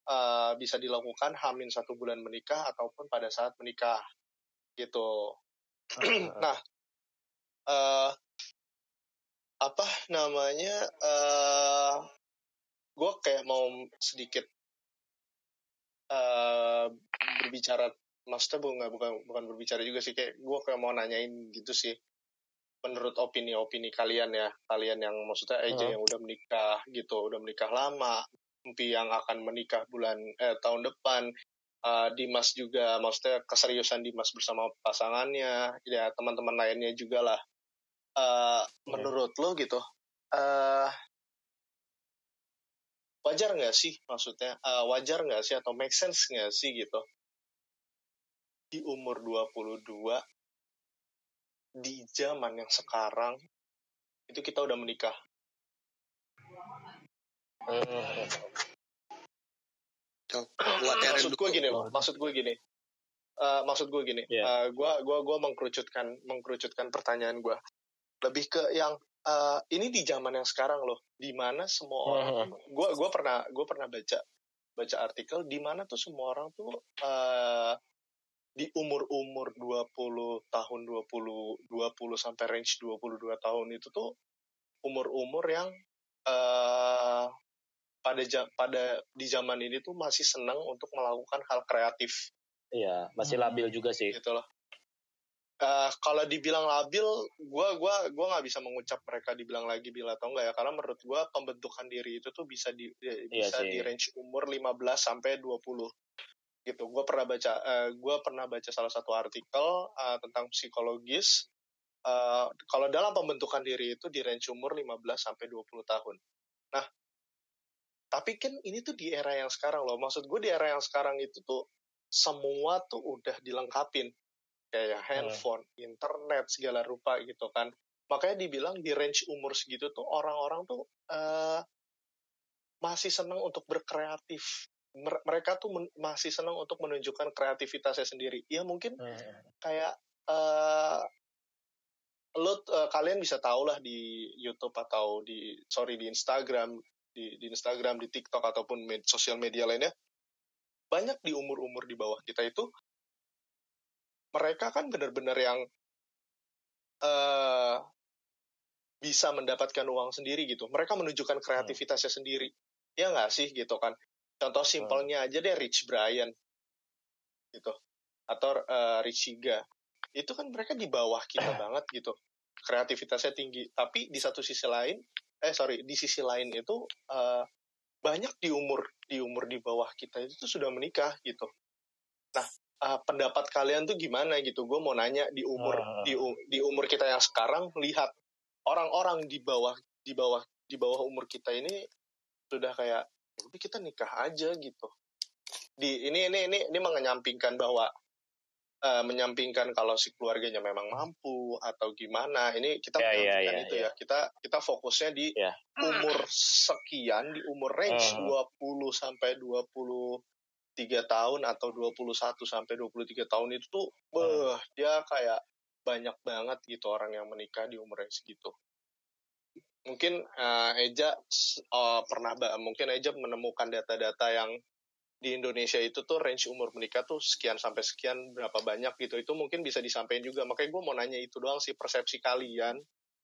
eh, bisa dilakukan hamin satu bulan menikah ataupun pada saat menikah gitu. Nah eh apa namanya eh gue kayak mau sedikit eh berbicara maksudnya bukan bukan bukan berbicara juga sih kayak gue kayak mau nanyain gitu sih. Menurut opini-opini kalian ya kalian yang maksudnya aja Heeh. yang udah menikah gitu udah menikah lama Empi yang akan menikah bulan eh tahun depan Eh, Dimas juga maksudnya keseriusan Dimas bersama pasangannya ya teman-teman lainnya juga lah. Eh, menurut lo gitu eh wajar nggak sih maksudnya? Eh, wajar nggak sih atau make sense nggak sih gitu di umur 22 di zaman yang sekarang itu kita udah menikah. Yang maksud gue gini loh Oh. maksud gue gini. Eh, maksud gue gini. Iya. Eh, gua gua gua mengkerucutkan mengkerucutkan pertanyaan gue lebih ke yang eh, ini di zaman yang sekarang loh di mana semua orang gue gua pernah gue pernah baca baca artikel di mana tuh semua orang tuh eh, di umur-umur 20 tahun 20 20 sampai range 22 tahun itu tuh umur-umur yang eh pada pada di zaman ini tuh masih senang untuk melakukan hal kreatif Iya, masih Hmm. labil juga sih. gitu loh. Eh, kalau dibilang labil, gua gua gua nggak bisa mengucap mereka dibilang lagi bila atau enggak ya, karena menurut gua pembentukan diri itu tuh bisa di di- Iya bisa sih. di range umur 15 sampai 20 gitu. Gua pernah baca eh, gua pernah baca salah satu artikel eh, tentang psikologis eh, kalau dalam pembentukan diri itu di range umur 15 sampai 20 tahun. Nah, tapi kan ini tuh di era yang sekarang loh. Maksud gue di era yang sekarang itu tuh semua tuh udah dilengkapin kayak handphone, internet segala rupa gitu kan. Makanya dibilang di range umur segitu tuh orang-orang tuh eh, masih senang untuk berkreatif. Mer- Mereka tuh men- masih senang untuk menunjukkan kreativitasnya sendiri. Ya mungkin Heeh. kayak eh lo eh, kalian bisa tahu lah di YouTube atau di sorry di Instagram di, di Instagram di TikTok ataupun med- sosial media lainnya banyak di umur-umur di bawah kita itu mereka kan benar-benar yang eh bisa mendapatkan uang sendiri gitu mereka menunjukkan kreativitasnya sendiri ya nggak sih gitu kan contoh simpelnya aja deh Rich Brian. Gitu. Atau eh, Rich Higa itu kan mereka di bawah kita banget gitu. Kreativitasnya tinggi. Tapi di satu sisi lain eh sorry di sisi lain itu eh, banyak di umur di umur di bawah kita itu sudah menikah gitu. Nah ah, pendapat kalian tuh gimana gitu? Gue mau nanya di umur Hmm. di di umur kita yang sekarang lihat orang-orang di bawah di bawah di bawah umur kita ini sudah kayak "Ya udah kita nikah aja gitu di ini ini ini ini menyampingkan bahwa eh, menyampingkan kalau si keluarganya memang mampu atau gimana ini kita ya, menyampingkan ya, itu ya. ya kita kita fokusnya di Ya. umur sekian di umur range Hmm. 20 sampai 23 tahun atau 21 sampai 23 tahun itu tuh beh dia kayak banyak banget gitu orang yang menikah di umur yang segitu mungkin eh, Eja eh, pernah mungkin Eja menemukan data-data yang di Indonesia itu tuh range umur menikah tuh sekian sampai sekian berapa banyak gitu itu mungkin bisa disampaikan juga makanya gue mau nanya itu doang sih persepsi kalian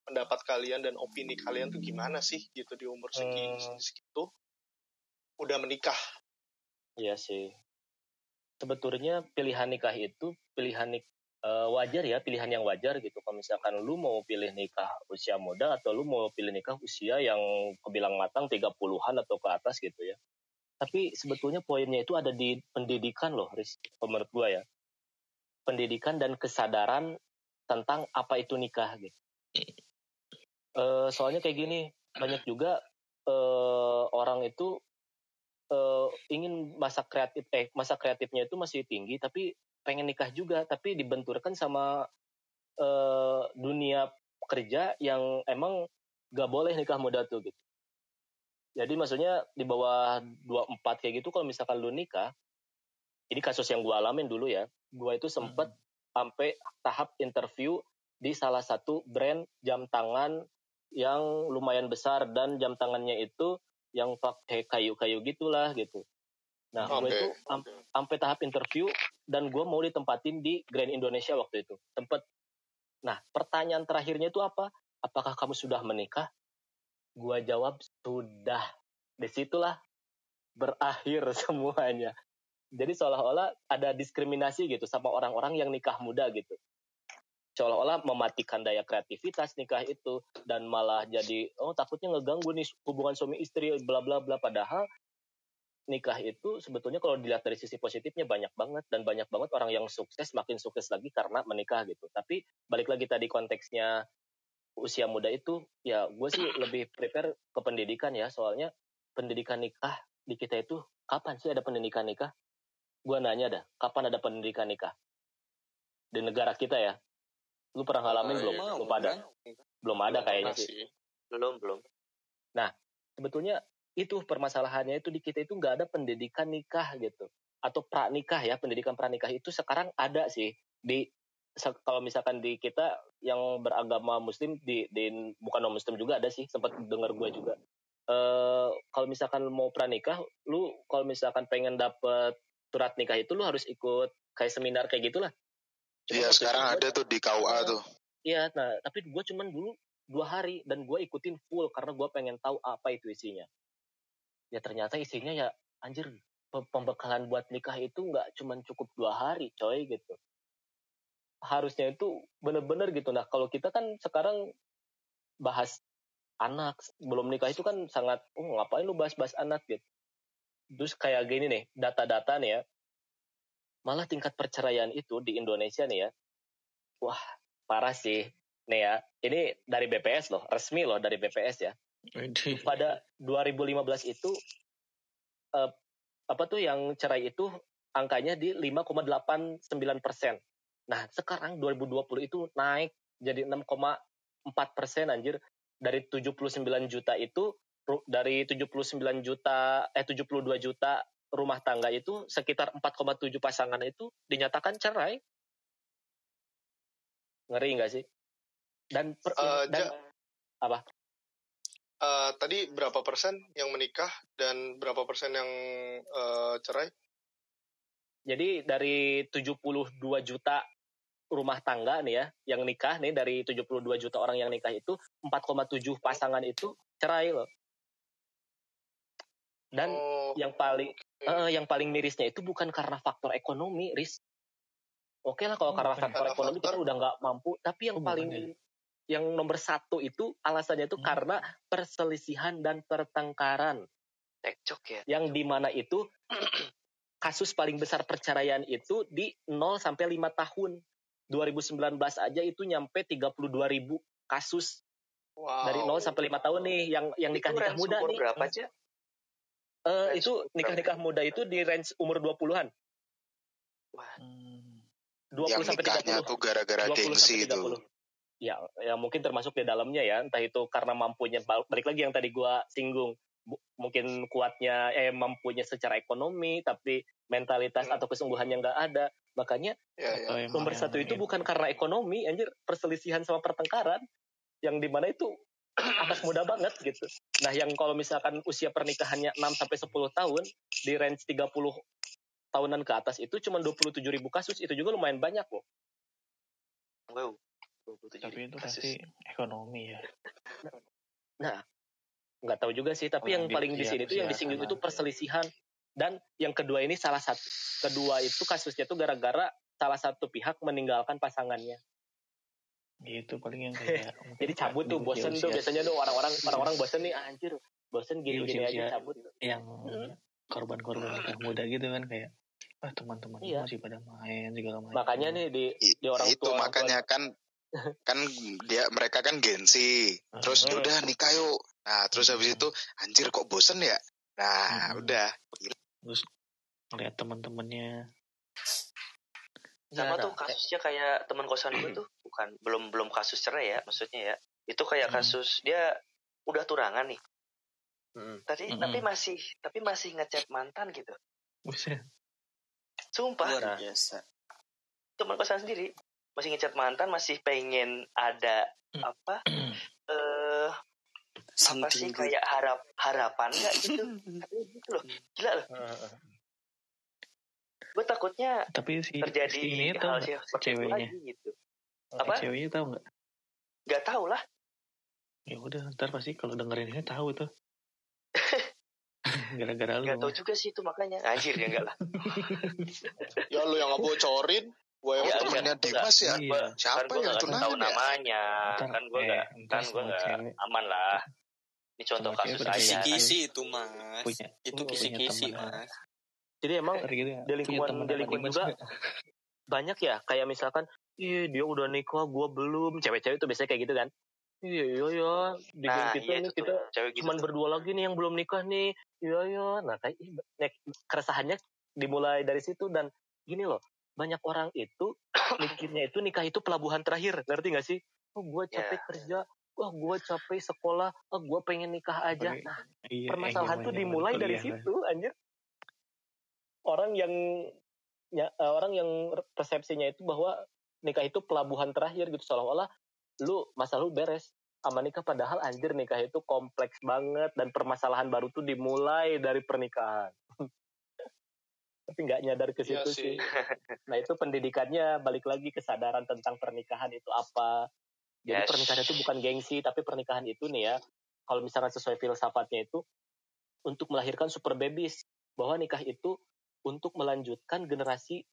pendapat kalian dan opini kalian tuh gimana sih gitu di umur segi Hmm. segitu udah menikah Iya sih. Sebetulnya pilihan nikah itu pilihan nik eh, wajar ya, pilihan yang wajar gitu. Kalau misalkan lu mau pilih nikah usia muda atau lu mau pilih nikah usia yang kebilang matang 30-an atau ke atas gitu ya. Tapi sebetulnya poinnya itu ada di pendidikan loh, Riz. Menurut gua ya. Pendidikan dan kesadaran tentang apa itu nikah gitu. Eh, soalnya kayak gini, banyak juga eh, orang itu eh, ingin masa kreatif eh masa kreatifnya itu masih tinggi tapi pengen nikah juga tapi dibenturkan sama eh, dunia kerja yang emang gak boleh nikah muda tuh gitu. Jadi maksudnya di bawah 24 kayak gitu kalau misalkan lu nikah, ini kasus yang gua alamin dulu ya. Gua itu sempet sampai tahap interview di salah satu brand jam tangan yang lumayan besar dan jam tangannya itu yang pakai kayu-kayu gitulah gitu. Nah, gue Oke. itu am- sampai tahap interview dan gue mau ditempatin di Grand Indonesia waktu itu. Tempat. Nah, pertanyaan terakhirnya itu apa? Apakah kamu sudah menikah? Gua jawab sudah. Di situlah berakhir semuanya. Jadi seolah-olah ada diskriminasi gitu sama orang-orang yang nikah muda gitu. Seolah-olah mematikan daya kreativitas nikah itu dan malah jadi oh takutnya ngeganggu nih hubungan suami istri bla bla bla padahal nikah itu sebetulnya kalau dilihat dari sisi positifnya banyak banget dan banyak banget orang yang sukses makin sukses lagi karena menikah gitu. Tapi balik lagi tadi konteksnya usia muda itu ya gue sih lebih prepare ke pendidikan ya soalnya pendidikan nikah di kita itu kapan sih ada pendidikan nikah? Gue nanya dah, kapan ada pendidikan nikah di negara kita ya? Lu pernah ngalamin belum? iya. Belum ada. Belum ada kayaknya sih. belum belum sebetulnya itu permasalahannya itu di kita itu nggak ada pendidikan nikah gitu. Atau pranikah ya pendidikan pranikah itu sekarang ada sih. Di kalau misalkan di kita yang beragama muslim di, di bukan non muslim juga ada sih sempat dengar gue juga. Eh kalau misalkan mau pranikah lu kalau misalkan pengen dapet surat nikah itu lu harus ikut kayak seminar kayak gitulah. Iya sekarang ada tuh di KUA tuh. Iya, nah tapi gue cuman dulu dua hari dan gue ikutin full karena gue pengen tahu apa itu isinya. Ya ternyata isinya ya anjir pe- pembekalan buat nikah itu nggak cuman cukup dua hari coy gitu. Harusnya itu bener-bener gitu. Nah kalau kita kan sekarang bahas anak belum nikah itu kan sangat oh ngapain lu bahas-bahas anak gitu. Terus kayak gini nih data-data nih ya. Malah tingkat perceraian itu di Indonesia nih ya. Wah parah sih nih ya ini dari BPS loh resmi loh dari BPS ya. Pada 2015 itu eh, apa tuh yang cerai itu angkanya di 5,89 persen. Nah sekarang 2020 itu naik jadi 6,4 persen anjir. Dari 79 juta itu dari 79 juta eh 72 juta rumah tangga itu sekitar 4,7 pasangan itu dinyatakan cerai. Ngeri nggak sih? Dan per, Eh, dan Ja- Eh, tadi berapa persen yang menikah dan berapa persen yang eh, cerai? Jadi dari 72 juta rumah tangga nih ya, yang nikah nih dari 72 juta orang yang nikah itu 4,7 pasangan itu cerai loh. Dan Oh, yang paling eh, yang paling mirisnya itu bukan karena faktor ekonomi, Riz. Oke lah kalau Oh, karena faktor Karena ekonomi kita faktor- udah nggak mampu, tapi yang Oh, paling? Yang nomor satu itu alasannya itu Hmm. karena perselisihan dan pertengkaran cekcok ya yang di mana itu kasus paling besar perceraian itu di 0 sampai 5 tahun. 2019 aja itu nyampe 32 ribu kasus Wow. dari 0 sampai 5 tahun nih yang yang nikah nikah range muda umur nih. berapa aja? Eh, range itu umur nikah nikah muda itu di range umur 20-an. Hmm. 20 yang sampai nikahnya 30. tuh gara-gara 20 gengsi itu 30. Ya, ya mungkin termasuk di dalamnya ya, entah itu karena mampunya bal- balik lagi yang tadi gua singgung. Mungkin kuatnya eh mampunya secara ekonomi tapi mentalitas Hmm. atau kesungguhannya nggak ada. Makanya Ya, ya. Nomor yang satu itu bukan karena ekonomi, anjir perselisihan sama pertengkaran yang di mana itu anak muda banget gitu. Nah, yang kalau misalkan usia pernikahannya 6 sampai 10 tahun di range 30 tahunan ke atas itu cuma 27 ribu kasus, itu juga lumayan banyak loh. Wow. 27 Tapi itu kasus. pasti ekonomi ya. Nggak tahu juga sih, tapi Oh, yang yang di- paling di iya, sini tuh yang disinggung itu perselisihan dan yang kedua ini salah satu kedua itu kasusnya tuh gara-gara salah satu pihak meninggalkan pasangannya. Gitu paling yang kayak Jadi cabut tuh bosen tuh biasanya tuh orang-orang orang-orang bosen nih anjir bosen Di gini-gini aja cabut. yang Hmm. korban-korban nikah muda gitu kan kayak ah teman-teman Iya. masih pada main segala macam. Makanya nih di di orang itu tua orang makanya kan kan dia mereka kan gengsi terus Hmm. udah nikah yuk nah terus habis Hmm. itu anjir kok bosen ya nah Hmm. udah terus ngeliat teman-temannya Sama Nah, tuh kasusnya kayak teman kosan gue tuh bukan belum belum kasus cerai ya maksudnya ya. Itu kayak Hmm. kasus dia udah turangan nih. Hmm. Tapi Mm-mm. tapi masih tapi masih ngechat mantan gitu. buset Sumpah. Luar biasa. Teman kosan sendiri masih ngechat mantan masih pengen ada Hmm. apa eh apa sih Something good. kayak harap harapan nggak gitu. Tapi gitu loh. Gila loh. Gue takutnya tapi si terjadi si ini hal sih nggak seperti itu ceweknya lagi gitu. Apa? ceweknya tahu nggak Gak tau lah. ya udah ntar pasti kalau dengerin ini tahu tuh gara-gara lu Gak tau juga sih itu makanya. Anjir ya enggak lah. Ya lu yang ngebocorin, gue yang Ya, enggak. Dimas ya Iya. Gua- siapa kan gue yang gak kasih tahu tunangan ya namanya. Ntar, kan gue eh, gak ntar kan gue gak aman lah. Ini contoh kasus aja. punya- Kisi-kisi itu mas. punya Itu punya kisi-kisi teman. mas. Jadi emang gitu ya, di lingkungan- di lingkungan juga nggak? banyak ya kayak misalkan iya dia udah nikah gua belum cewek-cewek tuh biasanya kayak gitu kan iya iya ya di Nah, kita iya nih itu kita. Cewek gitu cuman tuh. berdua lagi nih yang belum nikah nih iya iya nah kayak keresahannya dimulai dari situ dan gini loh banyak orang itu mikirnya itu nikah itu pelabuhan terakhir ngerti gak sih? Oh gue capek Ya. kerja. Wah gue capek sekolah. Oh gue pengen nikah aja. Nah Iya, permasalahan yang tuh dimulai dari kan. situ anjir. Orang yang ya, eh, orang yang persepsinya itu bahwa nikah itu pelabuhan terakhir gitu. Seolah-olah lu masa lu beres sama nikah. Padahal anjir nikah itu kompleks banget dan permasalahan baru tuh dimulai dari pernikahan tapi nggak nyadar ke Iya situ sih. sih nah itu pendidikannya balik lagi kesadaran tentang pernikahan itu apa jadi Yes. pernikahan itu bukan gengsi tapi pernikahan itu nih ya kalau misalnya sesuai filsafatnya itu untuk melahirkan super babies bahwa nikah itu untuk melanjutkan generasi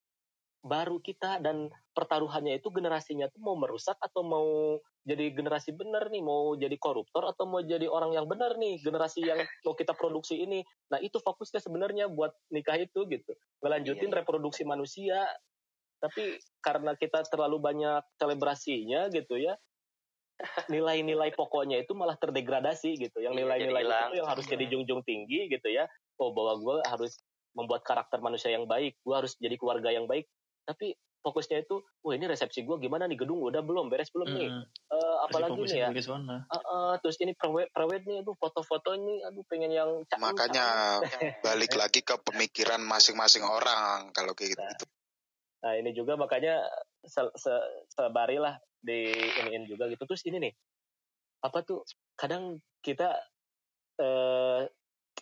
baru kita dan pertaruhannya itu generasinya tuh mau merusak atau mau jadi generasi benar nih mau jadi koruptor atau mau jadi orang yang benar nih generasi yang mau kita produksi ini. Nah itu fokusnya sebenarnya buat nikah itu gitu. Ngelanjutin Iya, iya. reproduksi manusia. Tapi karena kita terlalu banyak selebrasinya gitu ya nilai-nilai pokoknya itu malah terdegradasi gitu. Yang Iya, nilai-nilai itu yang harus jadi junjung tinggi gitu ya. Oh bahwa gue harus membuat karakter manusia yang baik. Gue harus jadi keluarga yang baik tapi fokusnya itu wah ini resepsi gue gimana nih gedung udah belum beres belum nih. Eh, Pasti apalagi nih ya. Ah, ah, terus ini prewed prewed nih aduh foto-foto ini aduh pengen yang cakep makanya balik lagi ke pemikiran masing-masing orang kalau kayak gitu, gitu. Nah ini juga makanya se se sebarilah di iniin juga gitu. Terus ini nih, apa tuh kadang kita eh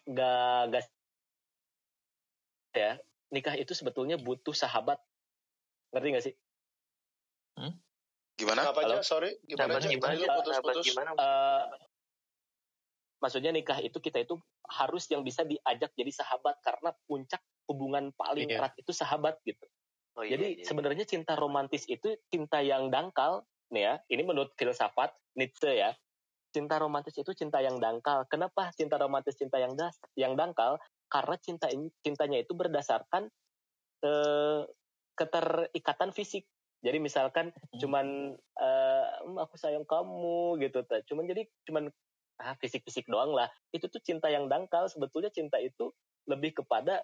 nggak nggak ya nikah itu sebetulnya butuh sahabat. Ngerti nggak sih? gimana Kenapa aja? Halo? Sorry, gimana aja? gimana? Sahabat putus-putus. gimana? Eh maksudnya nikah itu kita itu harus yang bisa diajak jadi sahabat karena puncak hubungan paling Iya. erat itu sahabat gitu. Oh, iya, Jadi iya. sebenarnya cinta romantis itu cinta yang dangkal, nih ya. Ini menurut filsafat Nietzsche ya. Cinta romantis itu cinta yang dangkal. Kenapa cinta romantis cinta yang das yang dangkal? karena cinta cintanya itu berdasarkan eh, keterikatan fisik. Jadi misalkan Hmm. cuman "Hmm, aku sayang kamu gitu, cuman jadi cuman ah fisik-fisik doang lah. Itu tuh cinta yang dangkal. Sebetulnya cinta itu lebih kepada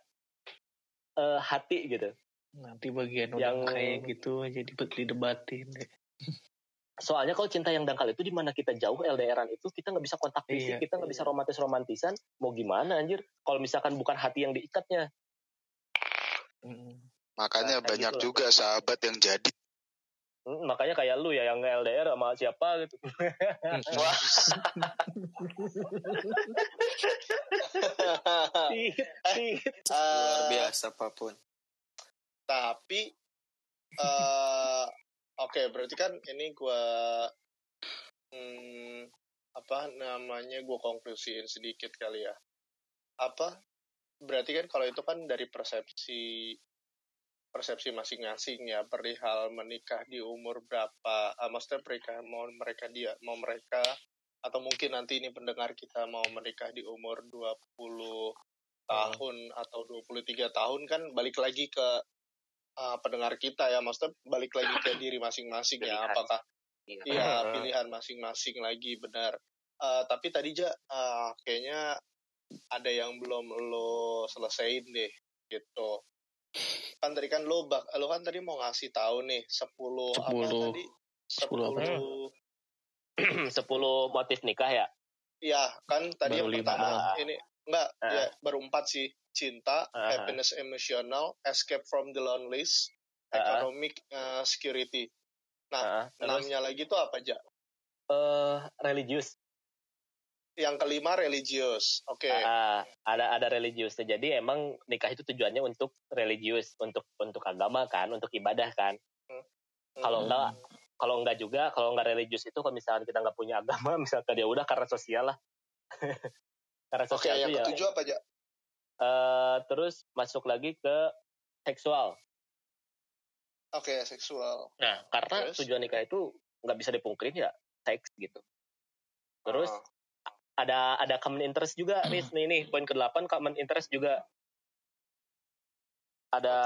eh, hati gitu. Nanti bagian udah Yang- kayak gitu aja dibet didebatin deh. Soalnya kalau cinta yang dangkal itu di mana kita jauh LDRan itu kita nggak bisa kontak fisik, Iya. kita nggak bisa romantis romantisan. Mau gimana anjir? Kalau misalkan bukan hati yang diikatnya. Mm. Makanya Nah, banyak gitu lah. juga sahabat yang jadi. Hmm, makanya kayak lu ya yang LDR sama siapa gitu. Wah, Tit, tit. luar Eh, biasa apa pun tapi eh oke berarti kan ini gua hmm, apa namanya gua konklusiin sedikit kali ya apa berarti kan kalau itu kan dari persepsi persepsi masing-masing ya perihal menikah di umur berapa ah, maksudnya mereka mau mereka dia mau mereka atau mungkin nanti ini pendengar kita mau menikah di umur 20 tahun atau 23 tahun kan balik lagi ke uh, pendengar kita ya maksudnya balik lagi ke diri masing-masing ya apakah Iya. iya pilihan masing-masing lagi benar. Uh, tapi tadi ja uh, kayaknya ada yang belum lo selesaiin deh gitu kan tadi kan lo bak lo kan tadi mau ngasih tahu nih 10, apa 10. tadi 10 apa? 10 10 motif nikah ya. ya kan tadi Baru yang lima pertama ini enggak Ah. ya baru empat sih cinta Ah. happiness emotional escape from the loneliness Ah. economic uh, security Heeh. terus enamnya lagi tuh apa aja eh religius. Yang kelima religius oke Ah, ada ada religius. Jadi emang nikah itu tujuannya untuk religius, untuk untuk agama kan, untuk ibadah kan. Kalau Hmm. enggak kalau enggak juga, kalau enggak religius itu kalau misalkan kita enggak punya agama, misalkan ya udah karena sosial lah. karena sosial yang itu ya. ketujuh apa aja eh, terus masuk lagi ke seksual. oke seksual Nah, karena Terus? tujuan nikah itu nggak bisa dipungkirin ya seks gitu. Terus Ah. Ada ada common interest juga nih nih nih poin ke-8 common interest juga. Ada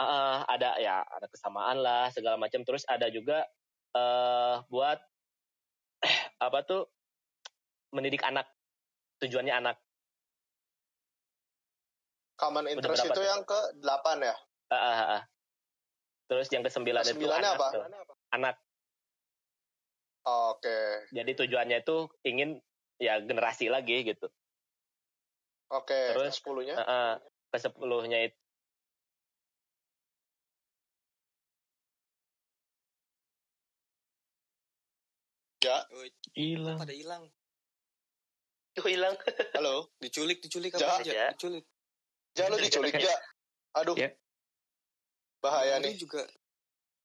ah, ada ya ada kesamaan lah segala macam. Terus ada juga eh buat apa tuh mendidik anak tujuannya anak. Common interest itu tuh? yang ke delapan ya? Ah, ah, ah, ah. terus yang kesembilan itu sembilannya anak apa? tuh. anak. Oke. Jadi tujuannya itu ingin ya generasi lagi gitu oke Terus? ke sepuluhnya Ah, ah. ke sepuluhnya itu ya Hilang. pada hilang Tuh hilang. halo diculik diculik Ja. apa aja Ja. diculik jangan lo diculik ya aduh Ya. bahaya baru nih juga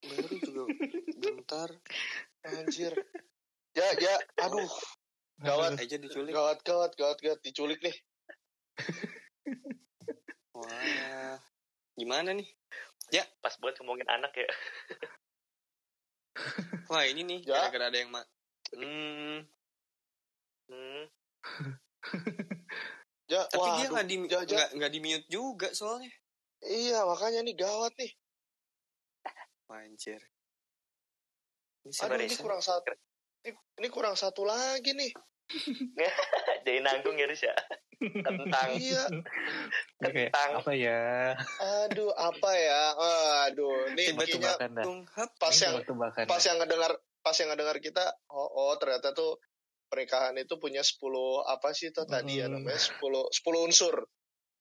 baru juga bentar anjir ya ya aduh gawat. Aja diculik. Gawat gawat gawat gawat. Diculik nih. Wah. Gimana nih? Pas buat ngomongin anak ya. wah ini nih Ja. gara-gara ada yang ma hmm. Hmm. ya tapi wah dia nggak di Ja, ja. nggak nggak di mute juga soalnya. Iya makanya nih gawat nih. Wah, anjir. Ini aduh ini kurang satu ini, ini kurang satu lagi nih Jadi nanggung ya Riz ya. Kentang. iya Kentang. apa ya? aduh apa ya aduh ini kayaknya pas yang pas yang ngedengar pas yang ngedengar kita oh, oh ternyata tuh pernikahan itu punya 10 apa sih itu tadi ya Hmm. namanya 10 10 unsur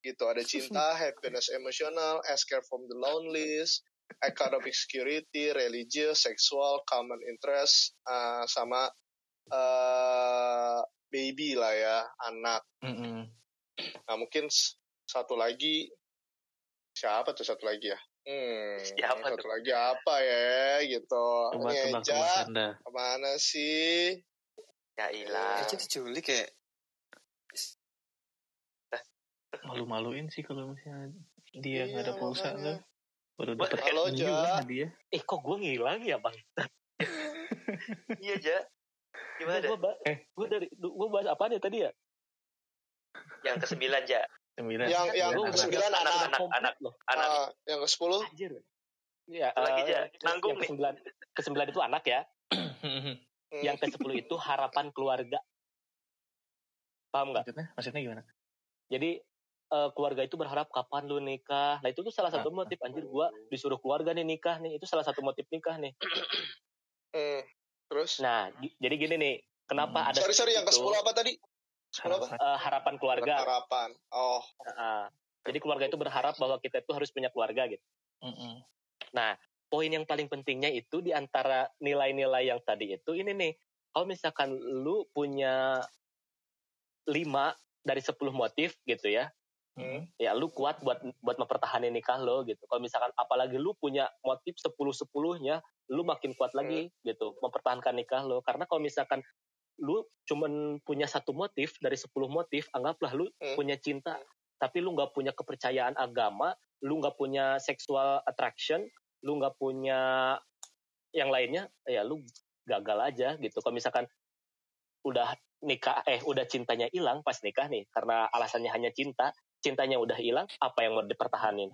gitu ada cinta happiness emotional escape from the loneliness economic security religious sexual common interest uh, sama uh, baby lah ya anak Mm-mm. nah mungkin satu lagi siapa tuh satu lagi ya hmm Siapa satu tuh? lagi apa ya gitu ini Eja Tebak-tebakan dah. ke mana sih Ya ilah. aja diculik ya Malu-maluin sih kalau misalnya dia nggak Iya, ada pulsa tuh. Baru dapat halo, Ja. juga dia. eh kok gue ngilang ya bang Iya Ja. Gimana? gue ba- Eh. gue dari gue bahas apa nih tadi ya Yang kesembilan Ja. Sembilan. Yang yang Sembilan ke anak. sembilan anak, anak anak loh anak Ah, yang ke sepuluh Anjir. Iya, Lagi eh, aja, yang nanggung ke sembilan, ke sembilan itu anak ya. Hmm. Yang ke sepuluh itu harapan keluarga. Paham nggak? maksudnya, maksudnya gimana? Jadi eh, keluarga itu berharap kapan lu nikah. Nah itu tuh salah satu motif anjir gua disuruh keluarga nih nikah nih. Itu salah satu motif nikah nih. Hmm. Terus? Nah, jadi gini nih, kenapa Hmm. ada sorry sorry yang ke sepuluh apa tadi? Sepuluh apa? Harapan. eh, harapan keluarga. Harapan. Oh, Heeh. jadi keluarga itu berharap bahwa kita itu harus punya keluarga gitu. Mm-mm. Nah, poin yang paling pentingnya itu di antara nilai-nilai yang tadi itu ini nih. Kalau misalkan lu punya 5 dari 10 motif gitu ya. Mm-mm. Ya lu kuat buat buat mempertahankan nikah lo gitu. Kalau misalkan apalagi lu punya motif 10-10-nya, lu makin kuat lagi gitu mempertahankan nikah lo. Karena kalau misalkan lu cuman punya satu motif dari 10 motif, anggaplah lu Hmm. punya cinta, tapi lu nggak punya kepercayaan agama, lu nggak punya sexual attraction, lu nggak punya yang lainnya, ya lu gagal aja gitu. Kalau misalkan udah nikah, eh udah cintanya hilang pas nikah nih, karena alasannya hanya cinta, cintanya udah hilang, apa yang mau dipertahanin?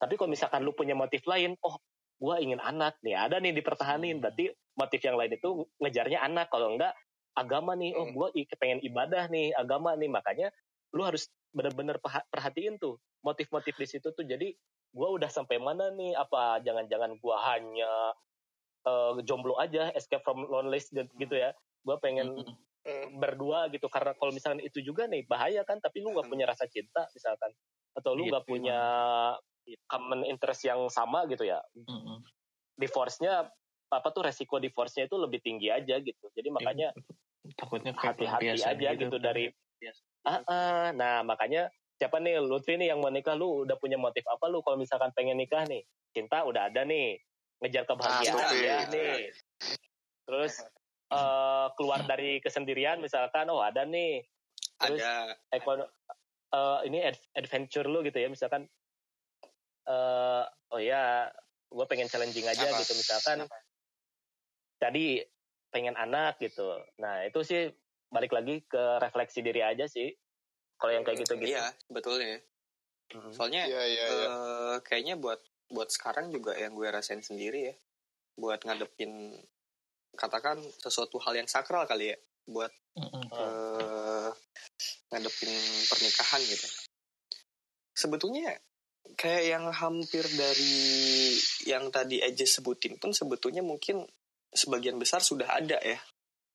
Tapi kalau misalkan lu punya motif lain, oh gua ingin anak nih, ada nih dipertahanin, berarti motif yang lain itu ngejarnya anak, kalau enggak agama nih, oh Hmm. gua i- pengen ibadah nih, agama nih, makanya lu harus bener-bener perha- perhatiin tuh motif-motif di situ tuh. Jadi gua udah sampai mana nih? Apa jangan-jangan gua hanya eh, jomblo aja, escape from loneliness gitu- gitu ya? Gua pengen. Hmm. Berdua gitu. Karena kalau misalkan itu juga nih bahaya kan. Tapi lu nggak punya rasa cinta misalkan. Atau lu Gitu, nggak punya common interest yang sama gitu ya. Mm-mm. divorce-nya apa tuh resiko divorce-nya itu lebih tinggi aja gitu. Jadi makanya takutnya kayak hati-hati aja gitu kan. dari ah, ah. nah makanya siapa nih Lutfi nih yang mau nikah lu udah punya motif apa lu kalau misalkan pengen nikah nih? Cinta udah ada nih. Ngejar kebahagiaan Lutfi. ya nih. Terus eh, keluar dari kesendirian misalkan oh ada nih Terus- ada ekon eh, ini ad- adventure lu gitu ya misalkan eh oh ya gue pengen challenging aja Apa? gitu misalkan tadi pengen anak gitu nah itu sih balik lagi ke refleksi diri aja sih kalau yang kayak gitu gitu iya sebetulnya Mhm. soalnya Iya, iya, iya. eh, kayaknya buat buat sekarang juga yang gue rasain sendiri ya buat ngadepin katakan sesuatu hal yang sakral kali ya buat Mm-mm. eh, ngadepin pernikahan gitu sebetulnya kayak yang hampir dari yang tadi aja sebutin pun sebetulnya mungkin sebagian besar sudah ada ya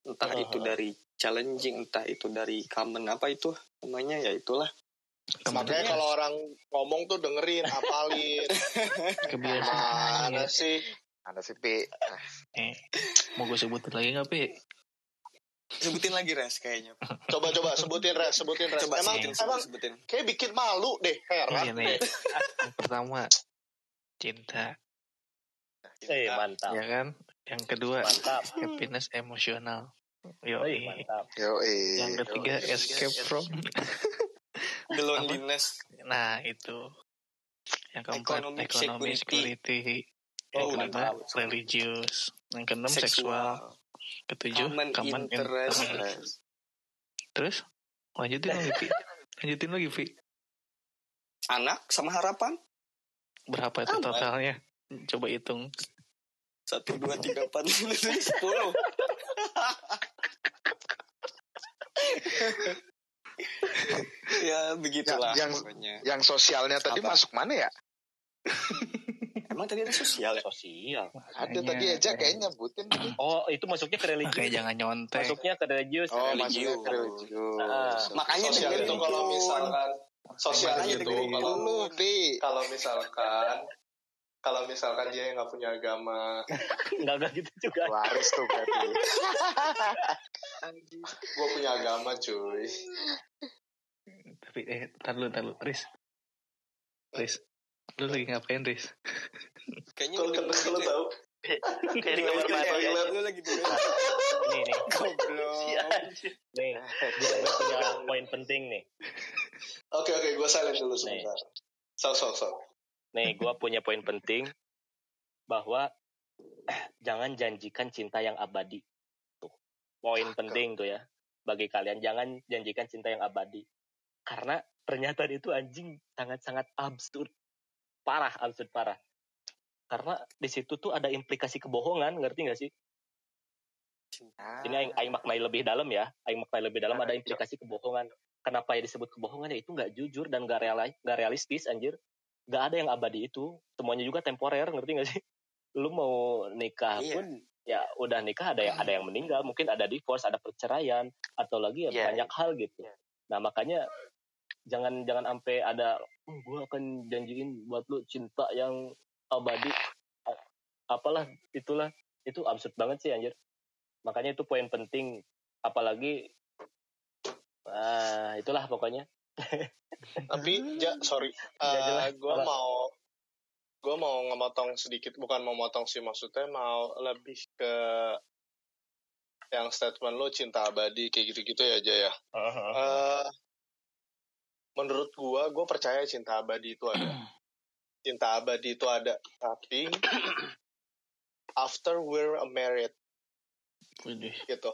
entah Uh-huh. itu dari challenging entah itu dari common apa itu namanya ya itulah Makanya kalau orang ngomong tuh dengerin, apalin. kebiasaan Mana sih? Ada sih Pi. eh, mau gue sebutin lagi nggak pi? Sebutin lagi res kayaknya. Coba coba sebutin res, sebutin res. coba emang sebutin emang sebutin. Kayak bikin malu deh, heran Ini nih. deh. yang pertama cinta. Eh mantap. Ya kan? Yang kedua mantap. happiness emosional. Yo Oi, mantap. Yo, eh. yang ketiga escape from. The loneliness nah itu. Yang keempat Economic ekonomi security, Oh, yang udah kelima tahu. religious yang keenam seksual. Ketujuh common common interest. interest. Terus? Lanjutin lagi Pi lanjutin lagi Pi anak sama harapan? Berapa itu Aman. totalnya? Coba hitung. Satu dua tiga empat lima tujuh sepuluh. Ya begitulah Yang- yang- pokoknya. Yang sosialnya tadi Apa? masuk mana ya? emang tadi ada sosial ya sosial Ada tadi aja kayaknya nyebutin. tadi. oh itu masuknya ke religi Makanya jangan nyontek masuknya ke religius Oh, religius. masuknya ke religius. Ah, makanya Sosial itu kalau misalkan sosial itu kalau Lu, Pi. kalau misalkan kalau misalkan dia nggak punya agama, nggak nggak gitu juga Waris tuh berarti. gue punya agama cuy. tapi eh tar dulu tar dulu Riz Riz lu lagi ngapain Riz? Kayaknya Kalau udah kalau gitu tahu, kayak di kamar mandi lu lagi dulu ini nih goblok nih gue gue punya poin penting nih. Oke oke gue silent dulu sebentar. So so so. nih gue punya poin penting bahwa jangan janjikan cinta yang abadi. Tuh poin penting tuh ya bagi kalian. Jangan janjikan cinta yang abadi. Karena pernyataan itu anjing sangat-sangat absurd parah absurd parah. Karena di situ tuh ada implikasi kebohongan ngerti gak sih? Ini aing, aing maknai lebih dalam ya. Aing maknai lebih dalam ada implikasi kebohongan. Kenapa ya disebut kebohongan ya? Itu nggak jujur dan nggak real nggak realistis anjir. Nggak ada yang abadi itu. Semuanya juga temporer ngerti gak sih? Lu mau nikah Iya. pun ya udah nikah ada yang ada yang meninggal. Mungkin ada divorce ada perceraian atau lagi ya Iya. banyak hal gitu. Nah makanya jangan jangan sampai ada oh, gue akan janjiin buat lu cinta yang abadi apalah itulah itu absurd banget sih anjir makanya itu poin penting apalagi ah itulah pokoknya Tapi ja, sorry, Nggak jelas. gue Apa? mau gue mau ngemotong sedikit, bukan mau motong sih maksudnya mau lebih ke yang statement lo cinta abadi kayak gitu-gitu ya Jaya. Eh, menurut gue, gue percaya cinta abadi itu ada. Cinta abadi itu ada, tapi after we're married Widih. gitu.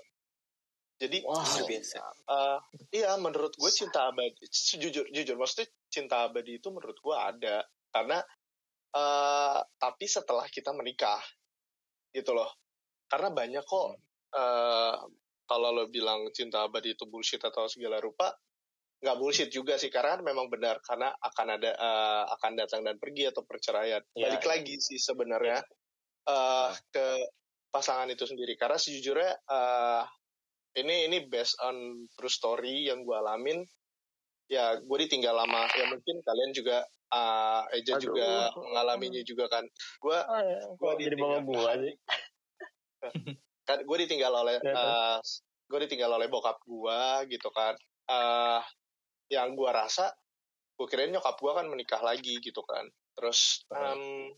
Jadi Wow. Biasa. Eh, iya, menurut gue cinta abadi, jujur, jujur, maksudnya cinta abadi itu menurut gue ada, karena eh tapi setelah kita menikah, gitu loh. Karena banyak kok, eh kalau lo bilang cinta abadi itu bullshit atau segala rupa, nggak bullshit juga sih, karena kan memang benar, karena akan ada, eh, akan datang dan pergi atau perceraian. Iya, Balik iya. lagi sih sebenarnya eh ke pasangan itu sendiri, karena sejujurnya eh ini ini based on true story yang gue alamin. Ya gue ditinggal lama. Ya mungkin kalian juga uh, Eja Aduh. juga mengalaminya juga kan. Gue kok jadi bawa gua sih? Kan gue ditinggal oleh Ya, uh, gue ditinggal oleh bokap gue gitu kan. Uh, yang gue rasa gue kirain nyokap gue kan menikah lagi gitu kan. Terus um,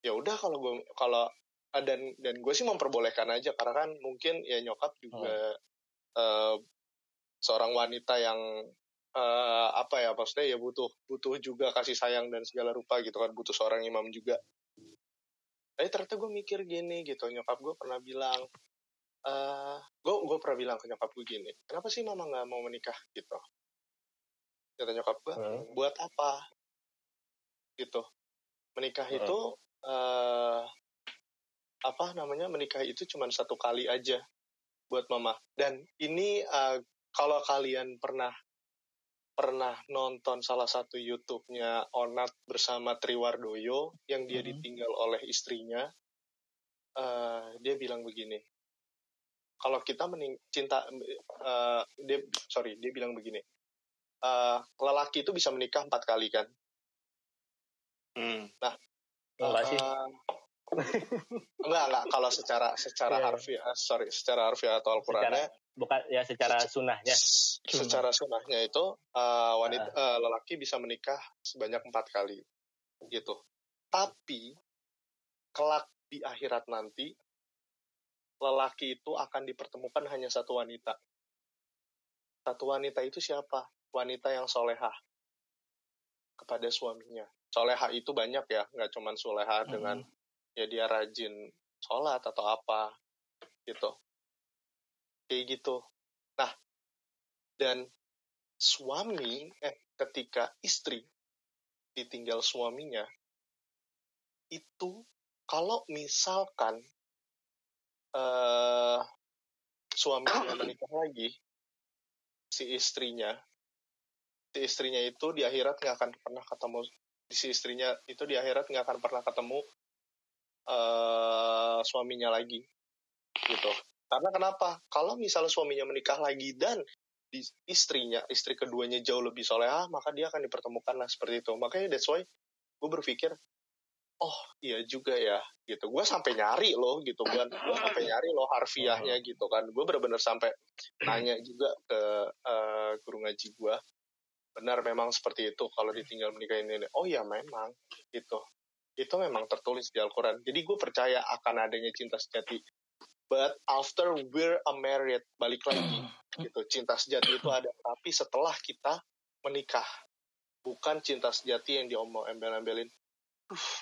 ya udah kalau gue kalau uh, dan dan gue sih memperbolehkan aja karena kan mungkin ya nyokap juga uh, seorang wanita yang uh, apa ya maksudnya ya butuh butuh juga kasih sayang dan segala rupa gitu kan butuh seorang imam juga. Tapi ternyata gue mikir gini gitu nyokap gue pernah bilang eh gue gue pernah bilang ke nyokap gue gini kenapa sih mama nggak mau menikah? Gitu kata nyokap gue Hmm. buat apa gitu menikah Hmm. itu eh apa namanya menikah itu cuma satu kali aja buat mama dan ini eh, kalau kalian pernah pernah nonton salah satu YouTube-nya Onat bersama Triwardoyo yang dia Mhm. ditinggal oleh istrinya eh, dia bilang begini kalau kita mening cinta eh, dia sorry dia bilang begini eh, lelaki itu bisa menikah empat kali kan? Hmm. enggak sih. Eh, enggak enggak. Kalau secara secara Iya. harfiah eh, sorry secara harfiah atau Al-Qur'annya bukan ya secara sunnahnya s- secara sunnahnya itu eh, wanita eh, lelaki bisa menikah sebanyak empat kali gitu. Tapi kelak di akhirat nanti lelaki itu akan dipertemukan hanya satu wanita. Satu wanita itu siapa wanita yang solehah kepada suaminya. Solehah itu banyak ya nggak cuman solehah dengan ya dia rajin sholat atau apa gitu. Kayak gitu. Nah dan suami eh ketika istri ditinggal suaminya itu kalau misalkan eh suaminya menikah lagi si istrinya si istrinya itu di akhirat nggak akan pernah ketemu. Si istrinya itu di akhirat nggak akan pernah ketemu eh suaminya lagi gitu. Karena kenapa? Kalau misalnya suaminya menikah lagi dan di istrinya istri keduanya jauh lebih solehah maka dia akan dipertemukan lah seperti itu. Makanya that's why gue berpikir oh iya juga ya gitu. Gue sampai nyari loh gitu kan. Gue sampai nyari loh harfiahnya gitu kan. Gue bener-bener sampai nanya juga ke eh, guru ngaji gue benar memang seperti itu kalau ditinggal menikah ini oh ya memang. Gitu. Itu memang tertulis di Al-Quran. Jadi gue percaya akan adanya cinta sejati. But after we're a married balik lagi. Gitu cinta sejati itu ada. Tapi setelah kita menikah bukan cinta sejati yang diomong embel-embelin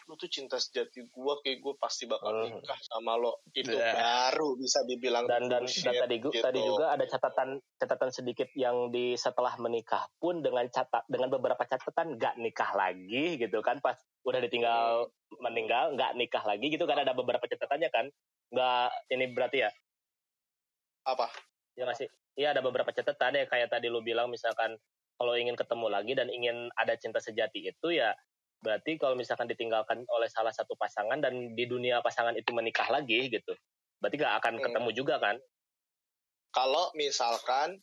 lu tuh cinta sejati gue kayak gue pasti bakal Hmm. nikah sama lo itu Ya. baru bisa dibilang dan dan, bullshit, dan tadi gu- gitu. tadi juga ada catatan catatan sedikit yang di setelah menikah pun dengan catat dengan beberapa catatan nggak nikah lagi gitu kan pas udah ditinggal meninggal nggak nikah lagi gitu kan ada beberapa catatannya kan nggak ini berarti ya apa ya masih iya ada beberapa catatan ya kayak tadi lu bilang misalkan kalau ingin ketemu lagi dan ingin ada cinta sejati itu ya berarti kalau misalkan ditinggalkan oleh salah satu pasangan dan di dunia pasangan itu menikah lagi gitu berarti nggak akan Hmm. ketemu juga kan? Kalau misalkan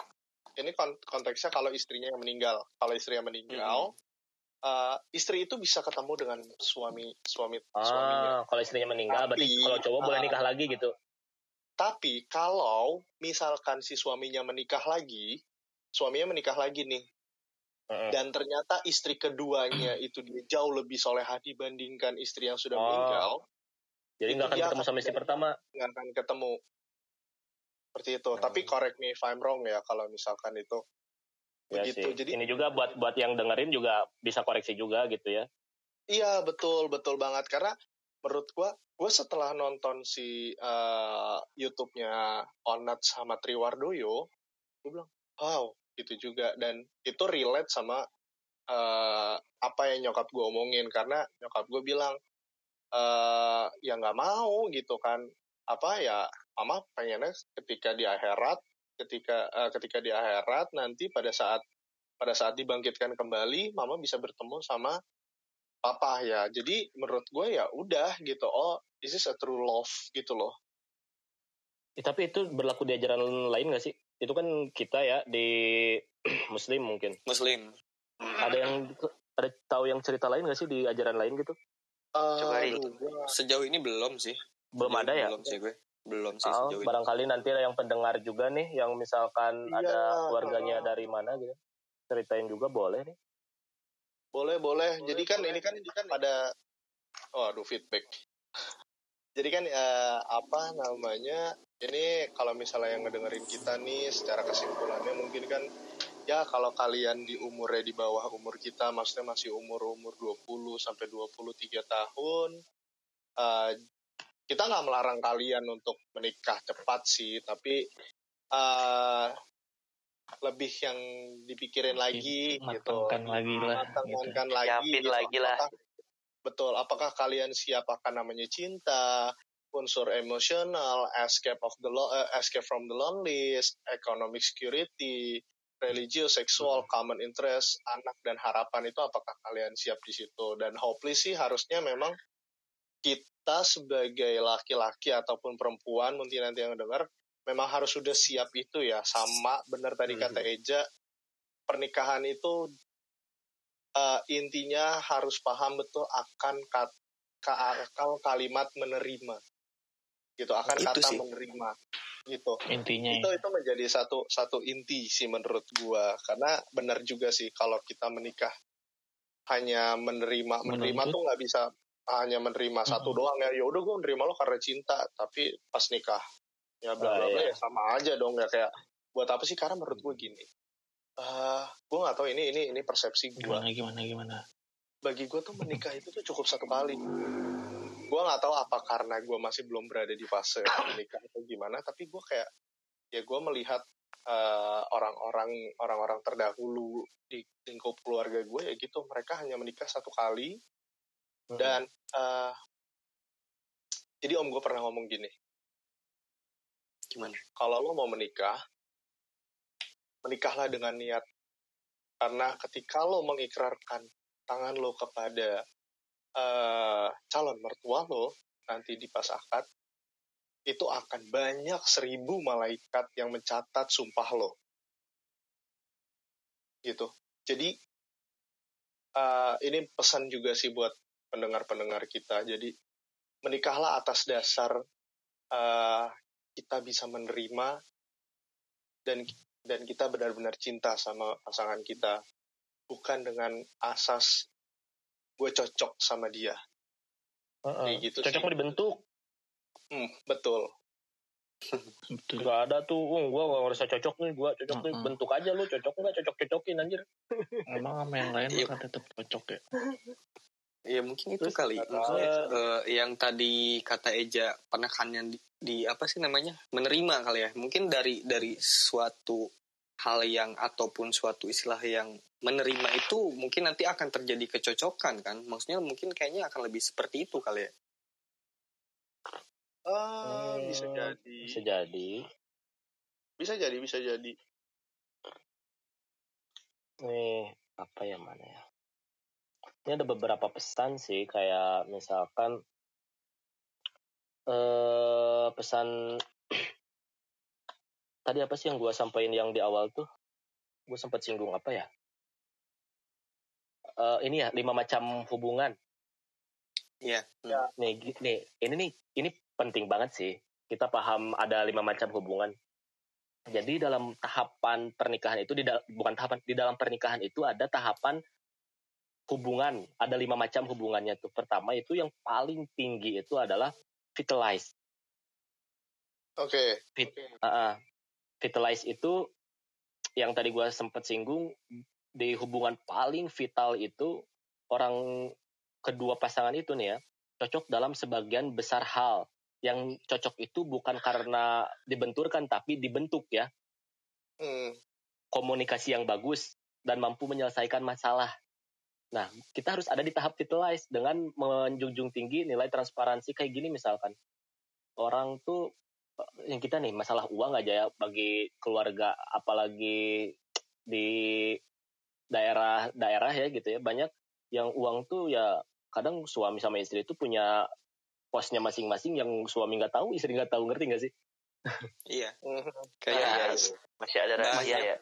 ini kon- konteksnya kalau istrinya yang meninggal. Kalau istrinya meninggal eh, istri itu bisa ketemu dengan suami suami suaminya. Ah, kalau istrinya meninggal, berarti Tapi, kalau cowok boleh ah, nikah lagi gitu. tapi kalau misalkan si suaminya menikah lagi suaminya menikah lagi nih Dan ternyata istri keduanya itu dia jauh lebih soleha dibandingkan istri yang sudah Oh, meninggal Jadi nggak akan ketemu sama istri pertama. nggak akan ketemu seperti itu Hmm. tapi correct me if I'm wrong ya kalau misalkan itu Ya begitu sih. jadi Ini juga buat buat yang dengerin juga bisa koreksi juga gitu ya. Iya betul betul banget karena menurut gua gua setelah nonton si eh, YouTube-nya Onat sama Triwardoyo, gue bilang wow gitu juga. Dan itu relate sama eh, apa yang nyokap gue omongin. Karena nyokap gue bilang eh ya nggak mau gitu kan. Apa ya mama pengennya ketika di akhirat ketika eh, ketika di akhirat nanti pada saat pada saat dibangkitkan kembali mama bisa bertemu sama papa ya. Jadi menurut gue ya udah gitu. Oh this is a true love gitu loh. Ya, tapi itu berlaku di ajaran lain nggak sih? Itu kan kita ya di Muslim mungkin. Muslim. Ada yang ada tahu yang cerita lain nggak sih di ajaran lain gitu? Coba, Ri. Aduh, gua- Sejauh ini belum sih. Belum Sejauh ada ya? Belum sih gue. Belum sih Oh, sejauh ini. barangkali nanti ada yang pendengar juga nih yang misalkan Iya, ada keluarganya dari mana gitu. Ceritain juga boleh nih. boleh boleh jadi kan ini kan pada oh aduh feedback jadi kan eh, apa namanya ini kalau misalnya yang ngedengerin kita nih secara kesimpulannya mungkin kan ya kalau kalian di umurnya di bawah umur kita maksudnya masih umur-umur 20 sampai 23 tahun eh, kita nggak melarang kalian untuk menikah cepat sih tapi eh, lebih yang dipikirin lagi gitu matangkan lagi lah gitu. matangkan lagi Siapin gitu. lagi lah. Apakah- betul apakah kalian siap akan namanya cinta unsur emosional escape of the eh, escape from the loneliness economic security religious seksual common interest anak dan harapan itu apakah kalian siap di situ? Dan hopefully sih harusnya memang kita sebagai laki-laki ataupun perempuan mungkin nanti yang dengar memang harus sudah siap itu ya. Sama benar tadi kata Eja pernikahan itu eh, intinya harus paham betul akan kat, ka- akan kalimat menerima gitu akan Itu kata sih. menerima gitu intinya itu ya. itu menjadi satu satu inti sih menurut gua karena benar juga sih kalau kita menikah hanya menerima menerima tuh nggak bisa hanya menerima satu Mm-mm. doang ya ya udah gua menerima lo karena cinta tapi pas nikah ya bla bla Ah, bla iya. ya sama aja dong ya kayak buat apa sih karena menurut gua gini eh gua nggak tahu ini ini ini persepsi gua gimana gimana gimana bagi gue tuh menikah itu tuh cukup satu kali. Gue nggak tahu apa karena gue masih belum berada di fase menikah atau gimana, tapi gue kayak ya gue melihat eh, orang-orang orang-orang terdahulu di lingkup keluarga gue ya gitu, mereka hanya menikah satu kali dan eh, jadi om gue pernah ngomong gini, Gimana? kalau lo mau menikah, menikahlah dengan niat. Karena ketika lo mengikrarkan tangan lo kepada eh, calon mertua lo nanti di pas akad, itu akan banyak seribu malaikat yang mencatat sumpah lo. Gitu. Jadi eh, ini pesan juga sih buat pendengar-pendengar kita. Jadi menikahlah atas dasar eh, kita bisa menerima dan dan kita benar-benar cinta sama pasangan kita bukan dengan asas gue cocok sama dia Heeh. Kayak gitu Cocok mau dibentuk. hmm, betul betul Gak ada tuh, oh, gua gak ngerasa cocok nih, gua cocok nih, Mm-mm. bentuk aja lu, cocok nggak, cocok-cocokin anjir. emang sama yang lain Iya. kan tetap cocok ya Ya mungkin itu Terus, kali. uh, Maksudnya eh, yang tadi kata Eja penekannya di, di apa sih namanya menerima kali ya. Mungkin dari dari suatu hal yang ataupun suatu istilah yang menerima itu mungkin nanti akan terjadi kecocokan kan. Maksudnya mungkin kayaknya akan lebih seperti itu kali ya. Ah, bisa Hmm, jadi. Bisa jadi. Bisa jadi, bisa jadi. Nih, apa ya mana ya? Ini ada beberapa pesan sih, kayak misalkan eh pesan tadi apa sih yang gua sampaikan yang di awal tuh? Gue sempat singgung apa ya? Eh ini ya lima macam hubungan. Iya. Ya. Nih, nih, ini nih, ini penting banget sih. Kita paham ada lima macam hubungan. Jadi dalam tahapan pernikahan itu, di bukan tahapan, di dalam pernikahan itu ada tahapan hubungan. Ada lima macam hubungannya tuh. Pertama itu yang paling tinggi itu adalah vitalize. Oke. Fit, uh, vitalize itu yang tadi gua sempat singgung di hubungan paling vital itu orang kedua pasangan itu nih ya cocok dalam sebagian besar hal yang cocok itu bukan karena dibenturkan tapi dibentuk ya Hmm. komunikasi yang bagus dan mampu menyelesaikan masalah. Nah, kita harus ada di tahap vitalize dengan menjunjung tinggi nilai transparansi kayak gini misalkan. Orang tuh eh, yang kita nih masalah uang aja ya bagi keluarga apalagi di daerah-daerah ya gitu ya banyak yang uang tuh ya kadang suami sama istri itu punya posnya masing-masing yang suami nggak tahu istri nggak tahu ngerti nggak sih Iya. Mhm. Kayak Iya, harus- Masih ada Banyak. rahasia ya.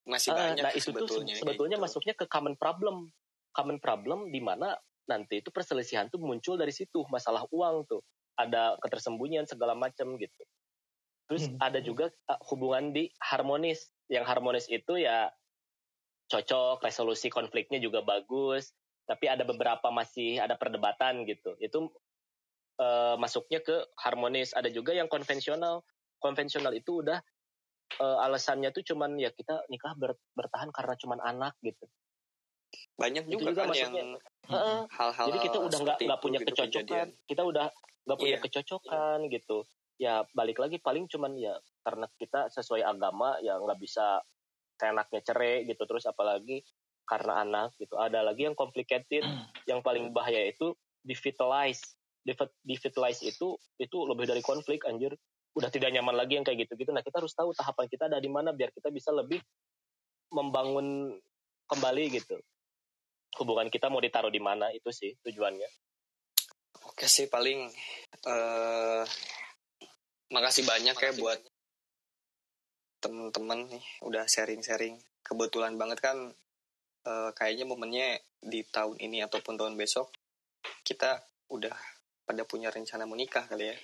masih Ah, banyak nah itu tuh sebetulnya. se- sebetulnya gitu. masuknya ke common problem common problem di mana nanti itu perselisihan tuh muncul dari situ masalah uang tuh ada ketersembunyian segala macam gitu terus Hmm. ada juga uh, hubungan di harmonis yang harmonis itu ya cocok resolusi konfliknya juga bagus tapi ada beberapa masih ada perdebatan gitu. Itu uh, masuknya ke harmonis. Ada juga yang konvensional. Konvensional itu udah uh, alasannya tuh cuman ya kita nikah ber- bertahan karena cuman anak gitu. Banyak itu juga, juga kan yang hal-hal Jadi kita udah nggak nggak punya gitu kecocokan, kejadian. kita udah nggak punya Iya. kecocokan gitu. Ya balik lagi paling cuman ya karena kita sesuai agama ya nggak bisa enaknya cerai gitu terus apalagi karena anak gitu. Ada lagi yang complicated, yang paling bahaya itu divitalize. Divi- Divitalize itu itu lebih dari konflik anjir. Udah tidak nyaman lagi yang kayak gitu-gitu. Nah kita harus tahu tahapan kita ada di mana biar kita bisa lebih membangun kembali gitu. Hubungan kita mau ditaruh di mana itu sih tujuannya. Oke sih paling eh makasih banyak ya buat temen-temen nih udah sharing-sharing. Kebetulan banget kan eh, kayaknya momennya di tahun ini ataupun tahun besok kita udah pada punya rencana menikah kali ya.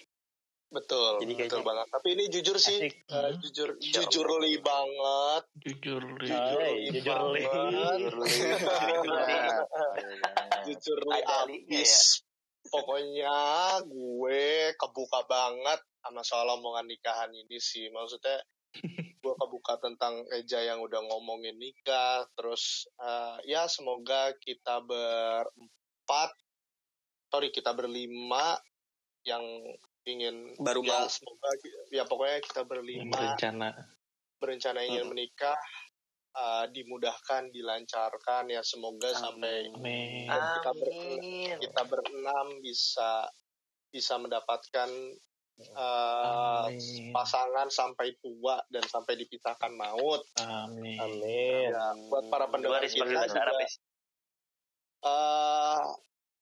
Betul, Jadi betul kayaknya- banget. Tapi ini jujur sih, Asik. eh, jujur, jujur li banget. Jujur, Li. Jujur li jujur li. jujur li ya. abis. Pokoknya gue kebuka banget sama soal omongan nikahan ini sih. Maksudnya gue kebuka tentang Eja yang udah ngomongin nikah. Terus eh, ya semoga kita berempat, sorry kita berlima yang ingin Baru ya mau. semoga ya pokoknya kita Yang berlima berencana. berencana ingin Hmm. menikah uh, dimudahkan dilancarkan ya semoga sampai Amin. kita ber- Amin. kita berenam bisa bisa mendapatkan uh, Amin. pasangan sampai tua dan sampai dipisahkan maut Amin. Amin. ya buat para pendengar kita juga uh,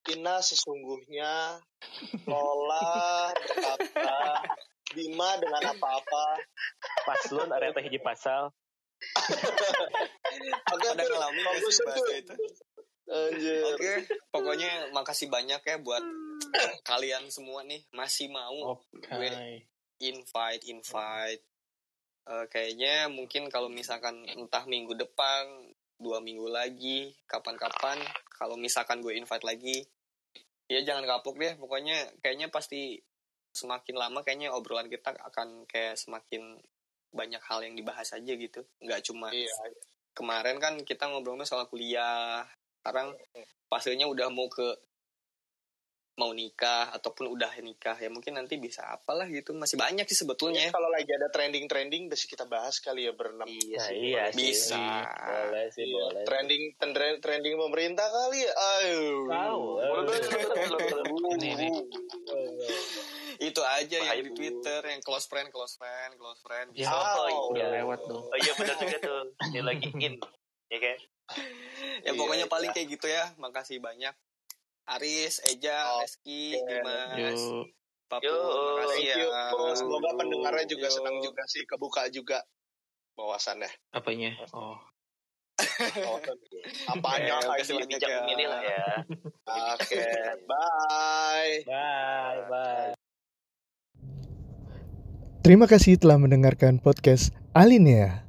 Ina sesungguhnya Lola berkata Bima dengan apa-apa Paslon area teh hiji pasal. Oke, Ada ngalamin bahasa itu? Anjir. Oke, pokoknya makasih banyak ya buat kalian semua nih masih mau Oke. invite invite. Eh, kayaknya mungkin kalau misalkan entah minggu depan, dua minggu lagi, kapan-kapan, kalau misalkan gue invite lagi, ya jangan kapok deh. Pokoknya kayaknya pasti semakin lama kayaknya obrolan kita akan kayak semakin banyak hal yang dibahas aja gitu. Nggak cuma Iya, kemarin kan kita ngobrolnya soal kuliah. Sekarang pastinya udah mau ke mau nikah ataupun udah nikah ya mungkin nanti bisa apalah gitu masih banyak sih sebetulnya kalau lagi ada trending-trending bisa kita bahas kali ya berenam. Iya Nah, sih, iya boleh sih. bisa Boleh sih, Iya, boleh. trending trending trending pemerintah kali ya. Ayo. Itu aja yang di. Twitter yang close friend close friend close friend Ya, bisa Oh, udah iya. lewat dong. Oh iya benar juga tuh. Ini lagi in. Ya kan? Ya pokoknya Iya, paling kayak gitu ya makasih banyak Aris Eja Oh, Reski oke. Dimas Yuk. Papu makasih ya. Bro. Semoga pendengarnya juga Yuk. senang juga sih kebuka juga wawasannya. Apanya? Oh. Wawasan. Apanya lagi? kasih banyak ya. memilih lah ya. Oke, bye. Bye, bye. Terima kasih telah mendengarkan podcast Alinea.